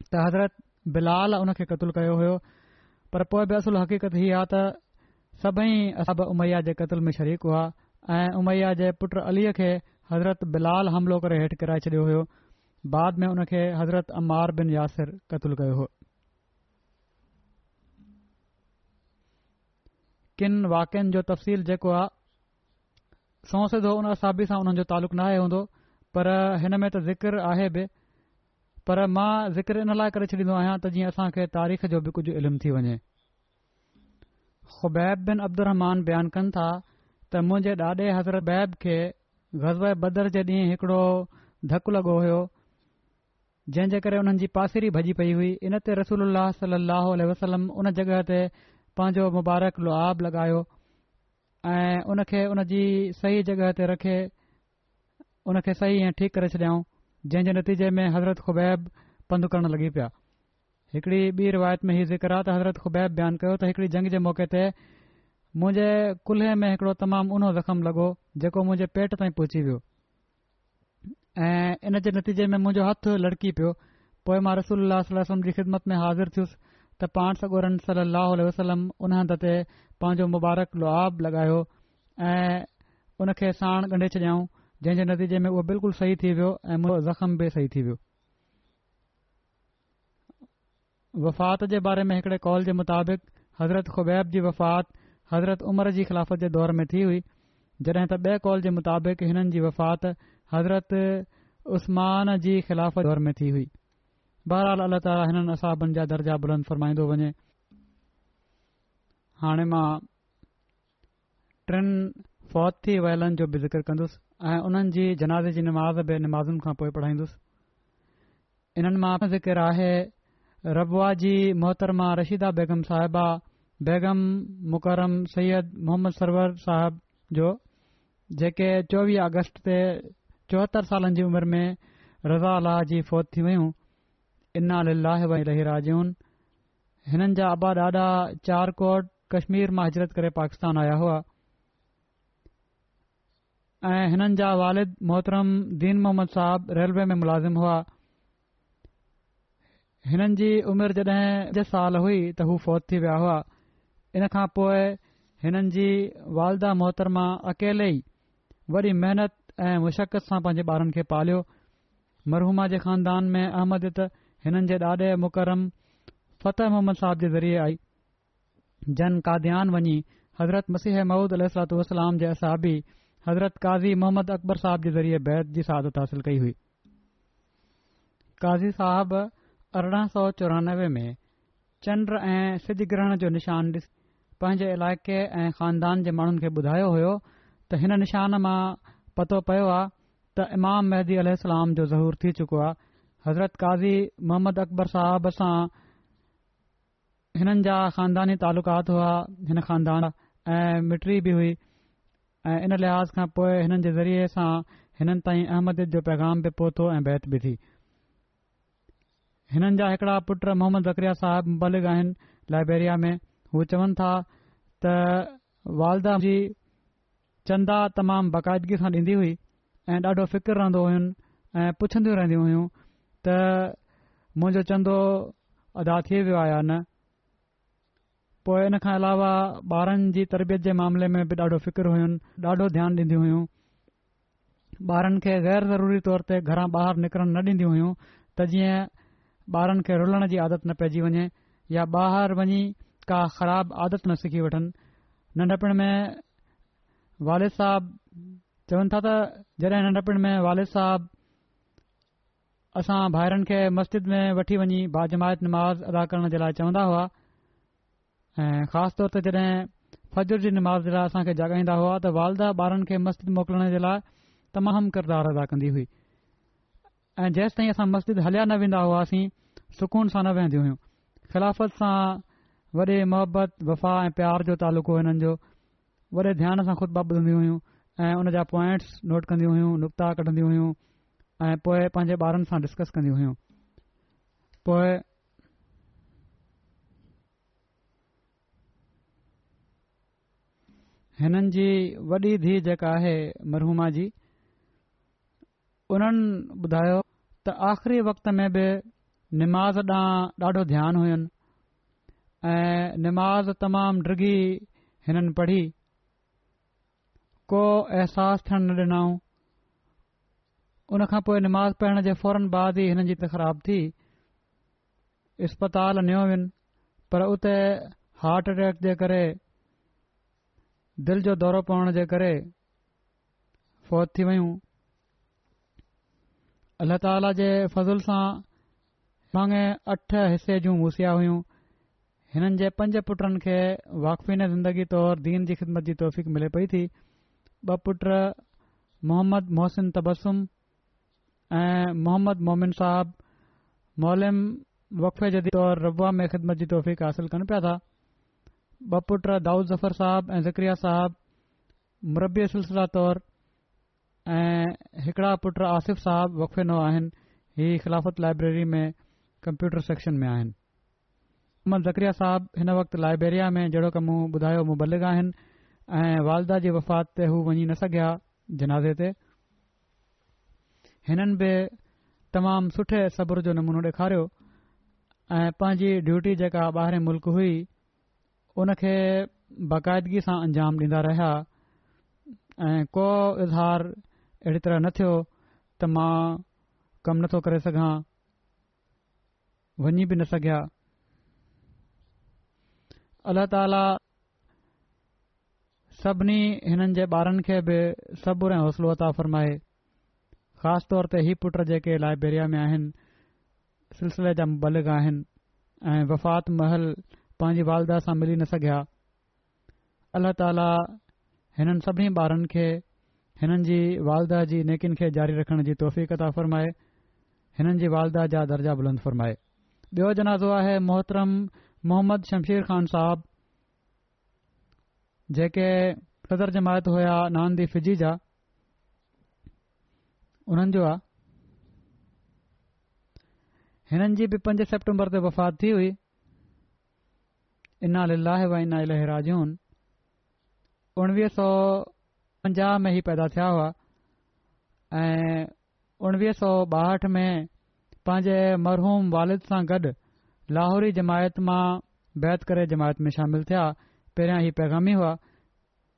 त हज़रत बिलाल उन खे कतुलु कयो हो पर पोइ बि असुलु हक़ीक़त हीअ आहे त सभई अस उमैया जे कतल में शरीक हुआ ऐं उमैया जे पुट अलीअ खे हज़रत बिलाल हमिलो करे हेठि किराए छॾियो हो बाद में हुनखे हज़रत अमार बिन यासिर कतल कयो हो किन वाक्यनि जो तफ़सील जेको आहे सौसदु उन असाबी सां उन्हनि जो तालुक़ु न आहे हूंदो पर हिन में त ज़िक्र आहे बि पर मां ज़िक्र इन लाइ करे छॾींदो आहियां त जीअं असां खे तारीख़ जो बि कुझु इल्मु थी वञे ख़ुबैब बिन अब्दुहमान बयानु कनि था त मुंहिंजे ॾाॾे बैब खे ग़ज़ब बदर जे ॾींहुं हिकड़ो धकु लॻो होयो जंहिं जे करे हुननि जी पासिरी भॼी पई हुई इन ते रसूल सली वसलम उन जॻहि ते पंहिंजो मुबारक लुआब लॻायो ऐं उन खे उन सही जगहि ते रखे उन सही ऐं ठीकु करे छॾियाऊं जंहिं जे नतीजे में हज़रत खुबैब पंधु करणु लॻी पिया हिकिड़ी ॿी रिवायत में हीउ ज़िक्र आहे त हज़रत खुबैब बयानु कयो त हिकड़ी जंग जे मौके ते मुंहिंजे कुल्हे में हिकड़ो तमामु उनो ज़ख़्म लॻो जेको मुंहिंजे पेट ताईं पहुची वियो ऐं इन जे नतीजे में मुंहिंजो हथ लटकी पियो पोएं मां रसूल वलम जी ख़िदमत में हाज़िर थियुसि त पाण सॻोरन सलाहु वसलम उन हंध ते पंहिंजो मुबारक लोभ लॻायो ऐं उनखे साण ॻंढे छॾियाऊं जंहिं जे नतीजे में उहो बिल्कुलु सही थी वियो ऐं मुड़ो ज़ख़्म बि सही थी वियो वफ़ात जे बारे में हिकिड़े कॉल जे मुताबिक़ हज़रत ख़ुबैब जी वफ़ात हज़रत उमर जी ख़िलाफ़त जे दौर में थी हुई जॾहिं त ॿिए कॉल जे मुताबिक़ हिननि जी वफ़ात हज़रत उस्मान जी ख़िलाफ़त दौर में थी हुई बहरहाल अलाह ताला हिननि असाबनि जा दर्जा बुलंद फ़रमाईंदो वञे फौत थी वयलनि जो बि ज़िक्र कदुसि ऐं उन्हनि जी जनाज़ जी नमाज़ बि नमाज़ुनि खां पोइ पढ़ाईंदुसि इन्हनि मां ज़िकर आहे रबवा जी मोहतरमा रशीदा बेगम साहिबा बेगम मुकरम सैयद मोहम्मद सरवर साहिब जो जेके चोवीह अगस्त ते चोहतरि सालनि जी उमर में रज़ा लाह जी फौत थी वियूं इनाल वरी रही राजून हिननि जा अबा ॾाॾा चारकोट कश्मीर मां हजरत करे पाकिस्तान आया हुआ ऐं हिननि जा वालिद मोहतरम दीन मोहम्मद साहिब रेलवे में मुलाज़िम हुआ हिननि जी उमिरि जॾहिं पंज साल हुई त हू फौत थी विया हुआ इन खां पोइ हिननि जी वालदा मोहतरमा अकेले ई वॾी महनत ऐं मुशक़त सां पंहिंजे ॿारनि खे पालियो मरहूमा जे ख़ानदान में अहमद त हिननि जे ॾाॾे मुकरम फते मोहम्मद साहिब जे ज़रिये आई जन काद्यान वञी हज़रत मसीह महमूद अल जे असाबी हज़रत قاضی محمد اکبر صاحب जे ज़रिये बैदि सहादत हासिल कई हुई ہوئی قاضی صاحب सौ سو چورانوے میں ऐं सिद्धग्रहण जो جو نشان पंहिंजे इलाइक़े ऐं خاندان کے مانن کے ॿुधायो हो त हिन پتو मां پتو पयो امام त इमाम महदी अलाम जो ज़हूर थी चुको आहे हज़रत काज़ी मोहम्मद अकबर साहिब सां हिननि जा ख़ानदानी तालुक़ात हुआ ہن خاندان ऐं मिटरी बि ऐं इन लिहाज़ खां पोइ हिननि जे ज़रिये सां हिननि ताईं अहमद जो पैगाम बि पहुतो ऐं बैत बि थी हिननि जा हिकड़ा पुट मोहम्मद ज़करिया साहिब मु आहिनि में हू चवनि था त वालदा जी चंदा तमामु बाक़ाइदगी सां ॾींदी हुई ऐं ॾाढो फिकर रहन्दो हुयुनि ऐं पुछंदी रहंदी हुयूं त मुंहिंजो चंदो अदा थी वियो या न पो इन खां अलावा ॿारनि जी तरबियत जे मामले में बि ॾाढो फिकर हुयु ॾाढो ध्यानु ॾींदियूं हुइयूं ॿारनि खे गैर ज़रूरी तौर ते घरां ॿाहिरि निकरण न ॾींदियूं हुइयूं त जीअं ॿारनि खे रुलण जी आदत न पइजी वञे या ॿाहिरि वञी का ख़राब आदत न सिखी वठनि नंढपिण में वालिद साहिब चवनि था त जॾहिं नंढपिण में वालिद साहिब असां ॿाहिरनि खे मस्जिद में वठी वञी बाजमायत नमाज़ अदा करण जे लाइ चवंदा हुआ ऐं ख़ासि तौर ते जॾहिं फजुर जी नमाज़ लाइ असांखे जॻाईंदा हुआ त वालदा ॿारनि खे मस्जिद मोकिलण जे लाइ तमामु किरदारु अदा कंदी हुई ऐं जेसि ताईं असां मस्जिद हलिया न वेंदा हुआसीं सुकून सां न वेहंदियूं हुयूं ख़िलाफ़त सां वॾे मुहबत वफ़ा ऐं प्यार जो तालुक़ो हिननि जो वॾे ध्यान सां खुदबा ॿुधंदियूं हुयूं ऐं उन जा नोट कंदी हुयूं नुक़्ता कढंदियूं ऐं पोए पंहिंजे ॿारनि सां डिस्कस कंदियूं हुयूं हिननि जी वॾी धीउ जेका आहे मरहूमा जी उन्हनि ॿुधायो त आखिरी वक़्त में बि निमाज़ ॾांहुं ॾाढो ध्यानु हुयु ऐं निमाज़ तमामु ड्रिघी हिननि पढ़ी को अहसासु थियण न ॾिनऊं हुनखां पोइ निमाज़ पढ़ण जे फौरन बाद ई हिननि जी त ख़राब थी इस्पताल नियुनि पर उते हार्ट अटैक जे करे दिल जो दौरो पवण जे करे फौत थी वयूं अल्ला ताला जे फज़ल सां साङे अठ हिसे जूं मुसिया हुइयूं हिननि जे पंज पुटनि खे वाक़फ़ीन ज़िंदगी तौर दीन जी ख़िदमत जी तौफ़ीक़ मिले पई थी ब पुट मोहम्मद मोहसिन तब्सुम ऐं मोहम्मद मोमिन साहब मोलम वकफे जदी तौरु रबा में ख़िदमत जी तौफ़ीक़ हासिल कनि पिया था ॿ पुट दाऊद ज़फर साहिबु ऐं صاحب साहिबु मरबी सिलसिला तौरु ऐं हिकिड़ा पुटु आसिफ़ साहिबु वक़फ़े नओं आहिनि हीअ ख़िलाफ़त लाइब्रेरी में कंप्यूटर सेक्शन में आहिनि उमर ज़क्रिया साहिबु हिन वक़्तु लाइब्रेरी में जहिड़ो कम ॿुधायो मुबलिग आहिनि ऐं वालदा जी वफ़ात ते हू वञी न सघिया जनाज़े ते हिननि बि तमामु सुठे सब्रु जो नमूनो ॾेखारियो ऐं पंहिंजी ड्यूटी जेका ॿाहिरि मुल्क़ हुई उन खे बाक़ाइदगी सां अंजाम ॾींदा रहिया ऐं को इज़हार अहिड़ी तरह न थियो त मां कमु नथो करे सघां वञी बि न सघिया अलाह ताला सभिनी हिननि जे ॿारनि खे बि सब्र ऐं हौसलो अता फ़रमाए ख़ासि तौर ते हीउ पुट जेके लाइब्रेरी में आहिनि सिलसिले जा मुबलिक आहिनि ऐं वफ़ात महल पंहिंजी वालदा सां मिली न सघियां अल्ल्ह ताला हिननि सभिनी ॿारनि खे हिननि जी वालदा जी नेकिन खे जारी रखण जी तौफ़ीक़ता फरमाए हिननि जी वालदा जा दर्जा बुलंद फ़र्माए ॿियो जनाज़ो आहे मोहतरम मोहम्मद शमशिर ख़ान साहबु जेके क़दुरु जमायत हुया नांदी फ़िजी जा हुननि जो आहे हिननि जी बि पंज सेप्टेम्बर ते वफ़ात थी हुई इना लाहे व इना इलराजून उणिवीह सौ पंजाह में ई पैदा थिया हुआ ऐं उणिवीह सौ ॿाहठि में पंहिंजे मरहूम वारिद सां गॾु लाहौरी जमायत मां बैत करे जमायत में शामिल थिया पहिरियां हीउ पैगामी हुआ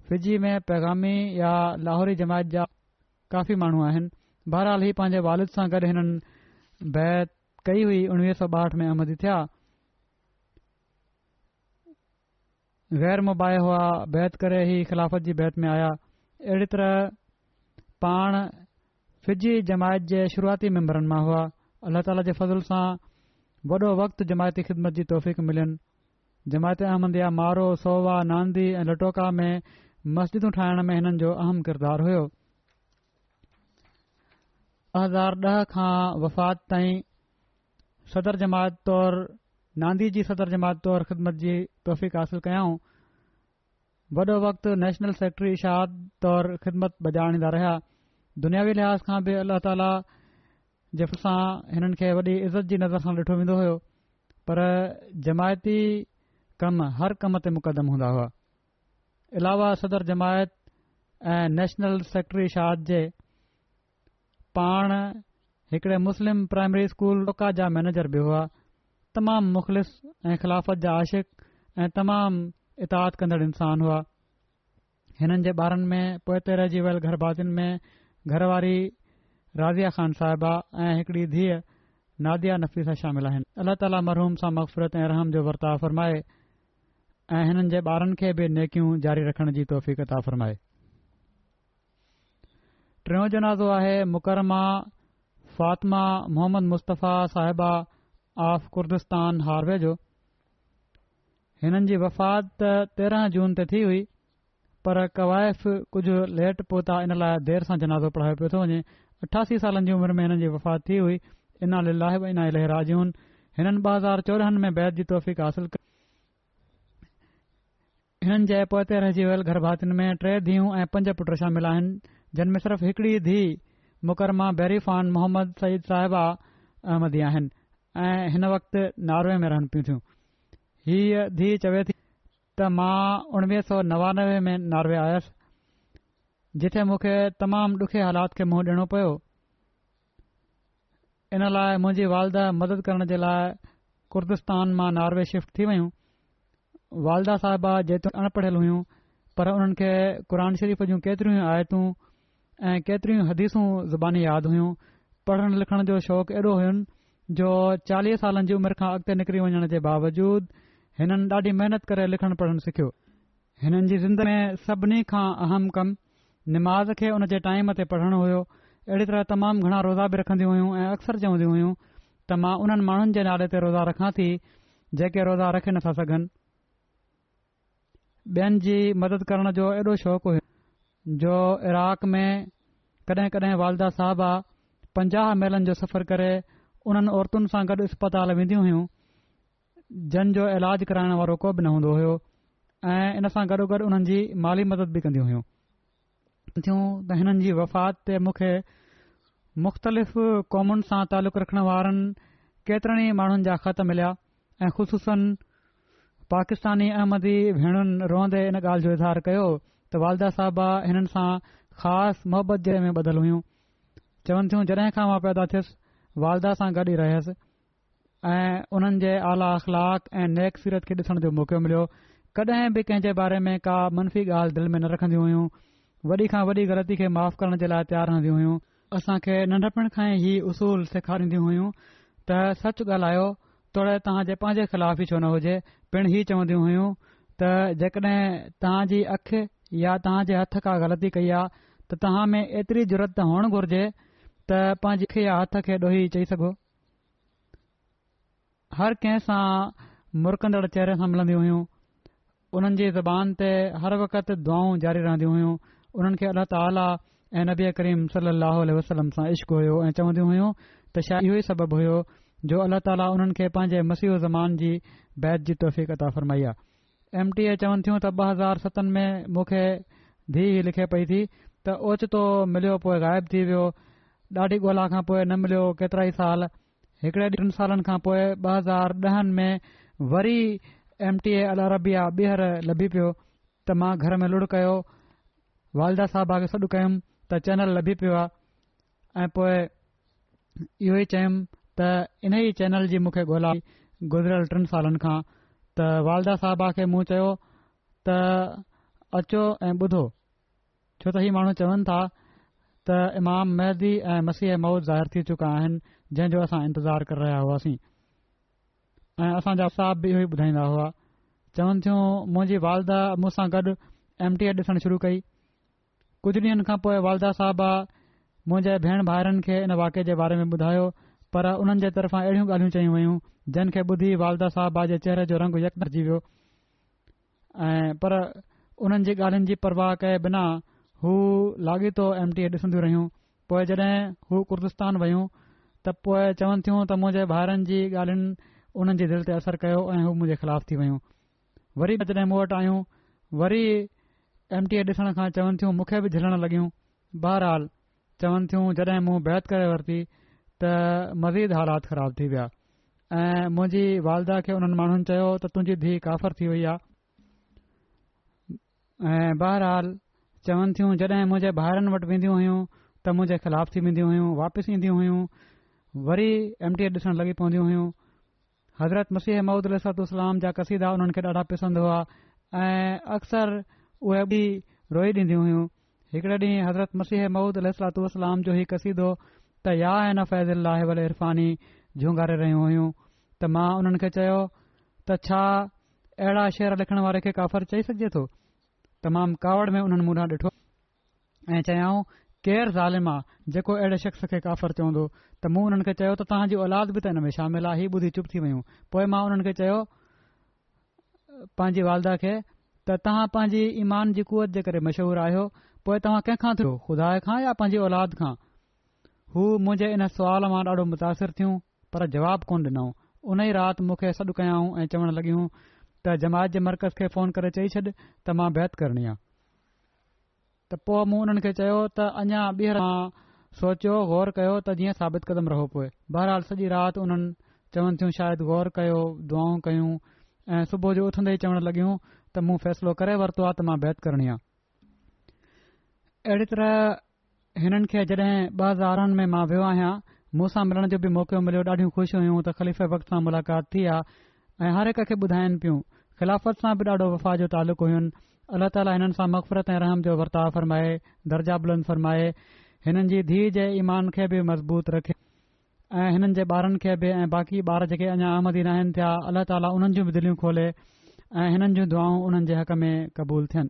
फ़िजी में पैगामी या लाहौरी जमायत जा काफ़ी माण्हू आहिनि बहरहाल ही पंहिंजे वालिद सां गॾु हिननि बैत कई हुई उणिवीह सौ ॿाहठि में थिया गैर مبائے ہوا بیت کرے ہی خلافت जी बैत में आया अहिड़ी طرح पाण फ़िजी جماعت जे शुरूआती ممبرن मां हुआ अलाह ताला जे فضل सां वॾो وقت जमायती خدمت जी तौफ़ीक़ मिलियन جماعت अहमद مارو سووا सोवा नांदी ऐं लटोका में मस्जिदूं ठाहिण में हिननि जो अहम किरदारु हुयो ॿ وفات ॾह صدر جماعت طور नांदी जी सदर जमात तौर ख़िदमत जी हासिल कयाऊं वॾो वक़्तु नेशनल सेक्रेटरी इशाद तौर ख़िदमत बजाणींदा रहिया दुनियावी लिहाज़ खां बि अलाह ताला जा हिननि खे वॾी इज़त जी नज़र सां ॾिठो वेंदो हो पर जमायती कम हर कम ते मुक़दम हूंदा हुआ अलावा सदर जमायत ऐं नेशनल सेक्रेटरी सेक्रशाद जे पाण हिकड़े मुस्लिम प्राइमरी स्कूल लोका जा मैनेजर बि हुआ तमाम मुख़लिस ऐं ख़िलाफ़त جا आशिक़ ऐं तमामु इताद कंदड़ इंसान हुआ بارن जे ॿारनि में पोइते گھر بازن میں में घरवारी राज़िया ख़ान صاحبہ ऐं हिकड़ी نادیا नादि नफ़ीसा शामिल اللہ अल्ला مرحوم سا مغفرت मक़फ़रत جو रहम जो वर्ता फ़रमाए ऐं हिननि जे ॿारनि खे जारी रखण जी तौफ़त आहे फ़रमाए टियों जनाज़ो आहे मुकरमा मुस्तफ़ा र्दुस्तान हार्े जो हिननि जी वफ़ात त तेरहं जून ते थी हुई पर कवाइफ़ लेट पोहता इन लाइ देरि सां जनाज़ो पढ़ायो اٹھاسی سالن वञे अठासी میں जी उमिरि में हिननि जी वफ़ात थी हुई इना लीलाहिब इना लेहराजून हिननि ॿ हज़ार में बैद जी तौफ़ हासिल हिननि जे पोए रहिजी वियल गर्भभातियुनि में टे धीअ ऐं पंज पुट शामिल आहिनि जिन में सिर्फ़ हिकड़ी धीउ मुकरमा बेरिफ़ान मोहम्मद सईद साहिबा अहमदी ऐं हिन वक़्तु नार्वे में रहनि पियूं थियूं हीअ धीउ चवे थी त मां उणिवीह सौ नवानवे में नॉर्वे आयुसि जिथे मूंखे तमामु ॾुखे हालात खे मुंहुं ॾियणो पयो इन लाइ मुंहिंजी वालदा मदद करण जे लाइ कुर्दिस्तान मां नॉर्वे शिफ्ट थी वयूं वालदा साहिबा जेतिरो अनपढ़ियल हुइयूं पर उन्हनि खे क़ुर शरीफ़ जूं केतिरियूं आयतूं ऐं केतिरियूं हदीसूं ज़ुबानी यादि हुयूं पढ़ण लिखण जो शौक़ु एॾो हुयुनि जो चालीह सालनि जी उमिरि खां अॻिते निकिरी वञण जे बावजूद हिननि ॾाढी महिनत करे लिखण पढ़णु सिखियो हिननि जी ज़िंदगी सभिनी खां अहम कमु निमाज़ खे उन जे टाइम ते पढ़ण हुयो अहिड़ी तरह तमामु घणा रोज़ा बि रखंदियूं हुयूं ऐं अक्सर चवंदियूं हुयूं त मां उन्हनि माण्हुनि जे नाले ते रोज़ा रखां थी जेके रोज़ा रखे नथा सघनि ॿियनि जी मदद करण जो एॾो शौक़ु हुयो जो इराक में कड॒हिं कॾहिं वालदा साहबा पंजाह मैलनि जो सफ़र करे उननि औरतुनि सां गॾु इस्पताल वेंदियूं हुइयूं जन जो इलाज कराइण वारो को बि न हूंदो हो ऐं इन सां गॾो गॾु उन्हनि जी माली मदद बि कंदियूं हुइयूं थियूं त हिननि जी वफ़ात ते मूंखे मुख़्तलिफ़ क़ौमुनि सां तालुक़ु रखण वारनि केतरनि माण्हुनि जा ख़त मिलिया ऐं ख़ुशूसनि पाकिस्तानी अहमदी भेणुनि रोअंदे इन ॻाल्हि जो इज़हार कयो त वालदा साहबा हिननि सां ख़ासि मुहबत जे में ॿधलु हुयूं चवन थियूं जॾहिं खां मां पैदा थियसि वालदा सां गॾु ई रहियुसि ऐं उन्हनि जे आला अख़लाक ऐं नेक सीरत खे ॾिसण जो मौको मिलियो कॾहिं बि कंहिं जे बारे में का मनफ़ी ॻाल्हि दिलि में न रखंदियूं हुयूं वॾी वॾी ग़लती खे माफ़ करण जे लाइ तयारु रहंदियूं हुइयूं असांखे नंढपिण खां ई उसूल सेखारींदियूं हुयूं त सच ॻाल्हायो तोड़े तव्हांजे पंहिंजे ख़िलाफ़ ई छो न हुजे पिण हीउ चवंदियूं हुइयूं त जेकॾहिं तव्हां जी अखि या तव्हांजे हथ का ग़लती कई आहे त तव्हां में एतिरी ज़रूरत हुअण घुर्जे त पंहिंज खे डोही चई सघो हर कंहिं सां मुरदड़ चेहरे सां मिलन्दी हुयूं उन्हनि जी ज़बान ते हर वक़्त दुआऊं जारी रहंदियूं हुयूं उन्हनि खे अल्ला ताला ऐं नबी करीम सा इश्क हुयो ऐं चवंदियूं हुयूं त शायदि इहो ई सबबु हो जो अल्ला ताला उन्हनि खे पंहिंजे मसीह ज़मान जी बैत जी अता फरमाई आहे एम टी ए चवनि थियूं त ॿ हज़ार में मूंखे धीउ लिखे पई थी त ओचितो मिलियो पोइ थी वियो ॾाढी ॻोल्हा खां पोइ न मिलियो केतिरा ई साल हिकड़े टिन सालनि खां पोइ ॿ हज़ार ॾहनि में वरी एम टी ए अल ॿीहर लभी पियो त मां घर में लुड़ कयो वालदा साहिबा खे सॾु कयुमि त चैनल लभी पियो आहे ऐं पोए इहो ई चयुमि त इन ई चैनल जी मूंखे ॻोल्हाई गुज़रियल टिन सालनि खां त वालदा साहबा खे मूं चयो त अचो ऐं ॿुधो छो त माण्हू चवनि था त इमाम महदी ऐं मसीह मौत ज़ाहिरु थी चुका आहिनि जंहिं जो असां इंतज़ारु करे रहिया हुआसीं ऐं असां जा साहब बि इहे ई ॿुधाईंदा हुआ चवन थियूं मुंहिंजी वालदा मूसां गॾु एम टी ए ॾिसण शुरू कई कुझु ॾींहनि खां पोइ वालदा साहबा मुंहिंजे भेण भाइरनि खे इन वाके जे बारे में ॿुधायो पर उन्हनि जे तरफ़ा अहिड़ियूं ॻाल्हियूं चयूं वयूं जिन खे ॿुधी वालदा साहबा जे चेहरे जो रंग यक रहिजी वियो ऐं पर उन्हनि जी ॻाल्हियुनि जी परवाह कए बिना हू लाॻीतो एम टी ए ॾिसंदियूं रहियूं पोइ जॾहिं हू कुर्दस्तान वियूं त पोइ चवनि थियूं त मुंहिंजे ॿारनि जी ॻाल्हियुनि उन्हनि जी दिलि ते असरु कयो ऐं हू मुंहिंजे ख़िलाफ़ थी वियूं वरी जॾहिं मूं वटि आयूं वरी एम टी ए ॾिसण खां चवनि थियूं मूंखे बि झिलणु लॻियूं बहरहाल चवनि थियूं जॾहिं मूं बैत करे वरिती त मज़ीद हालात ख़राब थी विया ऐं मुंहिंजी वालदा खे उन्हनि माण्हुनि चयो त तुंहिंजी धीउ काफ़र थी वई आहे ऐं बहरहाल चवनि थियूं जॾहिं मुंहिंजे भाइरनि वटि वेंदियूं हुइयूं त मुंहिंजे ख़िलाफ़ थी वेंदियूं हुयूं वापसि ईंदियूं हुइयूं वरी एम टी ॾिसण लॻी पवंदियूं हुयूं हज़रत मसीह मऊदूदल सलतूलाम जा कसीदा उन्हनि खे ॾाढा पसंदि हुआ ऐं अक्सर उहे बि रोई ॾींदियूं हुइयूं हिकड़े ॾींहुं हज़रत मसीह महूद अल जो ही कसीदो त या आहे न फैज़ल लाहे वल इरफ़ानी झूंगारे रहियूं हुयूं त मां उन्हनि खे चयो त छा अहिड़ा शहर लिखण वारे खे चई सघिजे थो तमाम कावड़ में उन्हनि मूं ॾिठो ऐं चयाऊं केरु ज़ालिम मां जेको अहिड़े शख़्स खे काफ़र चवंदो त मूं हुननि खे चयो त तव्हांजी औलद बि त हिन में शामिल आहे ही ॿुधी चुप थी वयूं पोइ मां उन्हनि खे चयो पंहिंजी वालदा खे त तव्हां पंहिंजी ईमान जी कुवत जे करे मशहूर आहियो पोइ तव्हां कंहिंखां थियो ख़ुदाय खां या पंहिंजी औलाद खां हू मुंजे इन सवाल मां ॾाढो मुतासिर थियूं पर जवाब कोन ॾिनो उन ई राति मूंखे सॾु कयाऊं ऐं चवण लॻियूं त जमात जे मर्कज़ खे फोन करे चई छॾ त मां बैत करणी आहे त पोइ मूं उन्हनि खे चयो त अञा ॿीहर सोचियो गौर कयो त जीअं साबित क़दम रहो पोइ बहरहाल सॼी राति उन्हनि चवनि थियूं शायदि गौर कयो दुआऊं कयूं ऐं सुबुह जो उथंदे ई चवणु लॻियूं त मूं फ़ैसिलो करे वरितो आहे त मां बैत करणी आहे अहिड़ी तरह हिननि खे जॾहिं ॿ हज़ार में मां वियो आहियां मूंसां मिलण जो बि मौक़ो मिलियो ॾाढियूं ख़ुशि हुयूं त खलीफ़े वक़्त सां मुलाक़ात थी आहे ऐं हर हिक खे ॿुधाइनि पियूं ख़िलाफ़त सां बि ॾाढो वफ़ा जो तालुक हुयूं आहिनि ताला हिननि सां मफ़रत ऐं रहम जो वर्ताव फ़रमाए दर्जा बुलंद फ़रमाए हिननि जी धीउ जे ईमान खे बि मज़बूत रखे ऐं हिननि जे ॿारनि खे बि ऐं बाक़ी ॿार जेके अञा आमदी रहनि पिया अलाह ताला उन्हनि जूं बि दिलियूं खोले ऐं हिननि जूं दुआऊं उन्हनि जे हक़ में क़बूल थियनि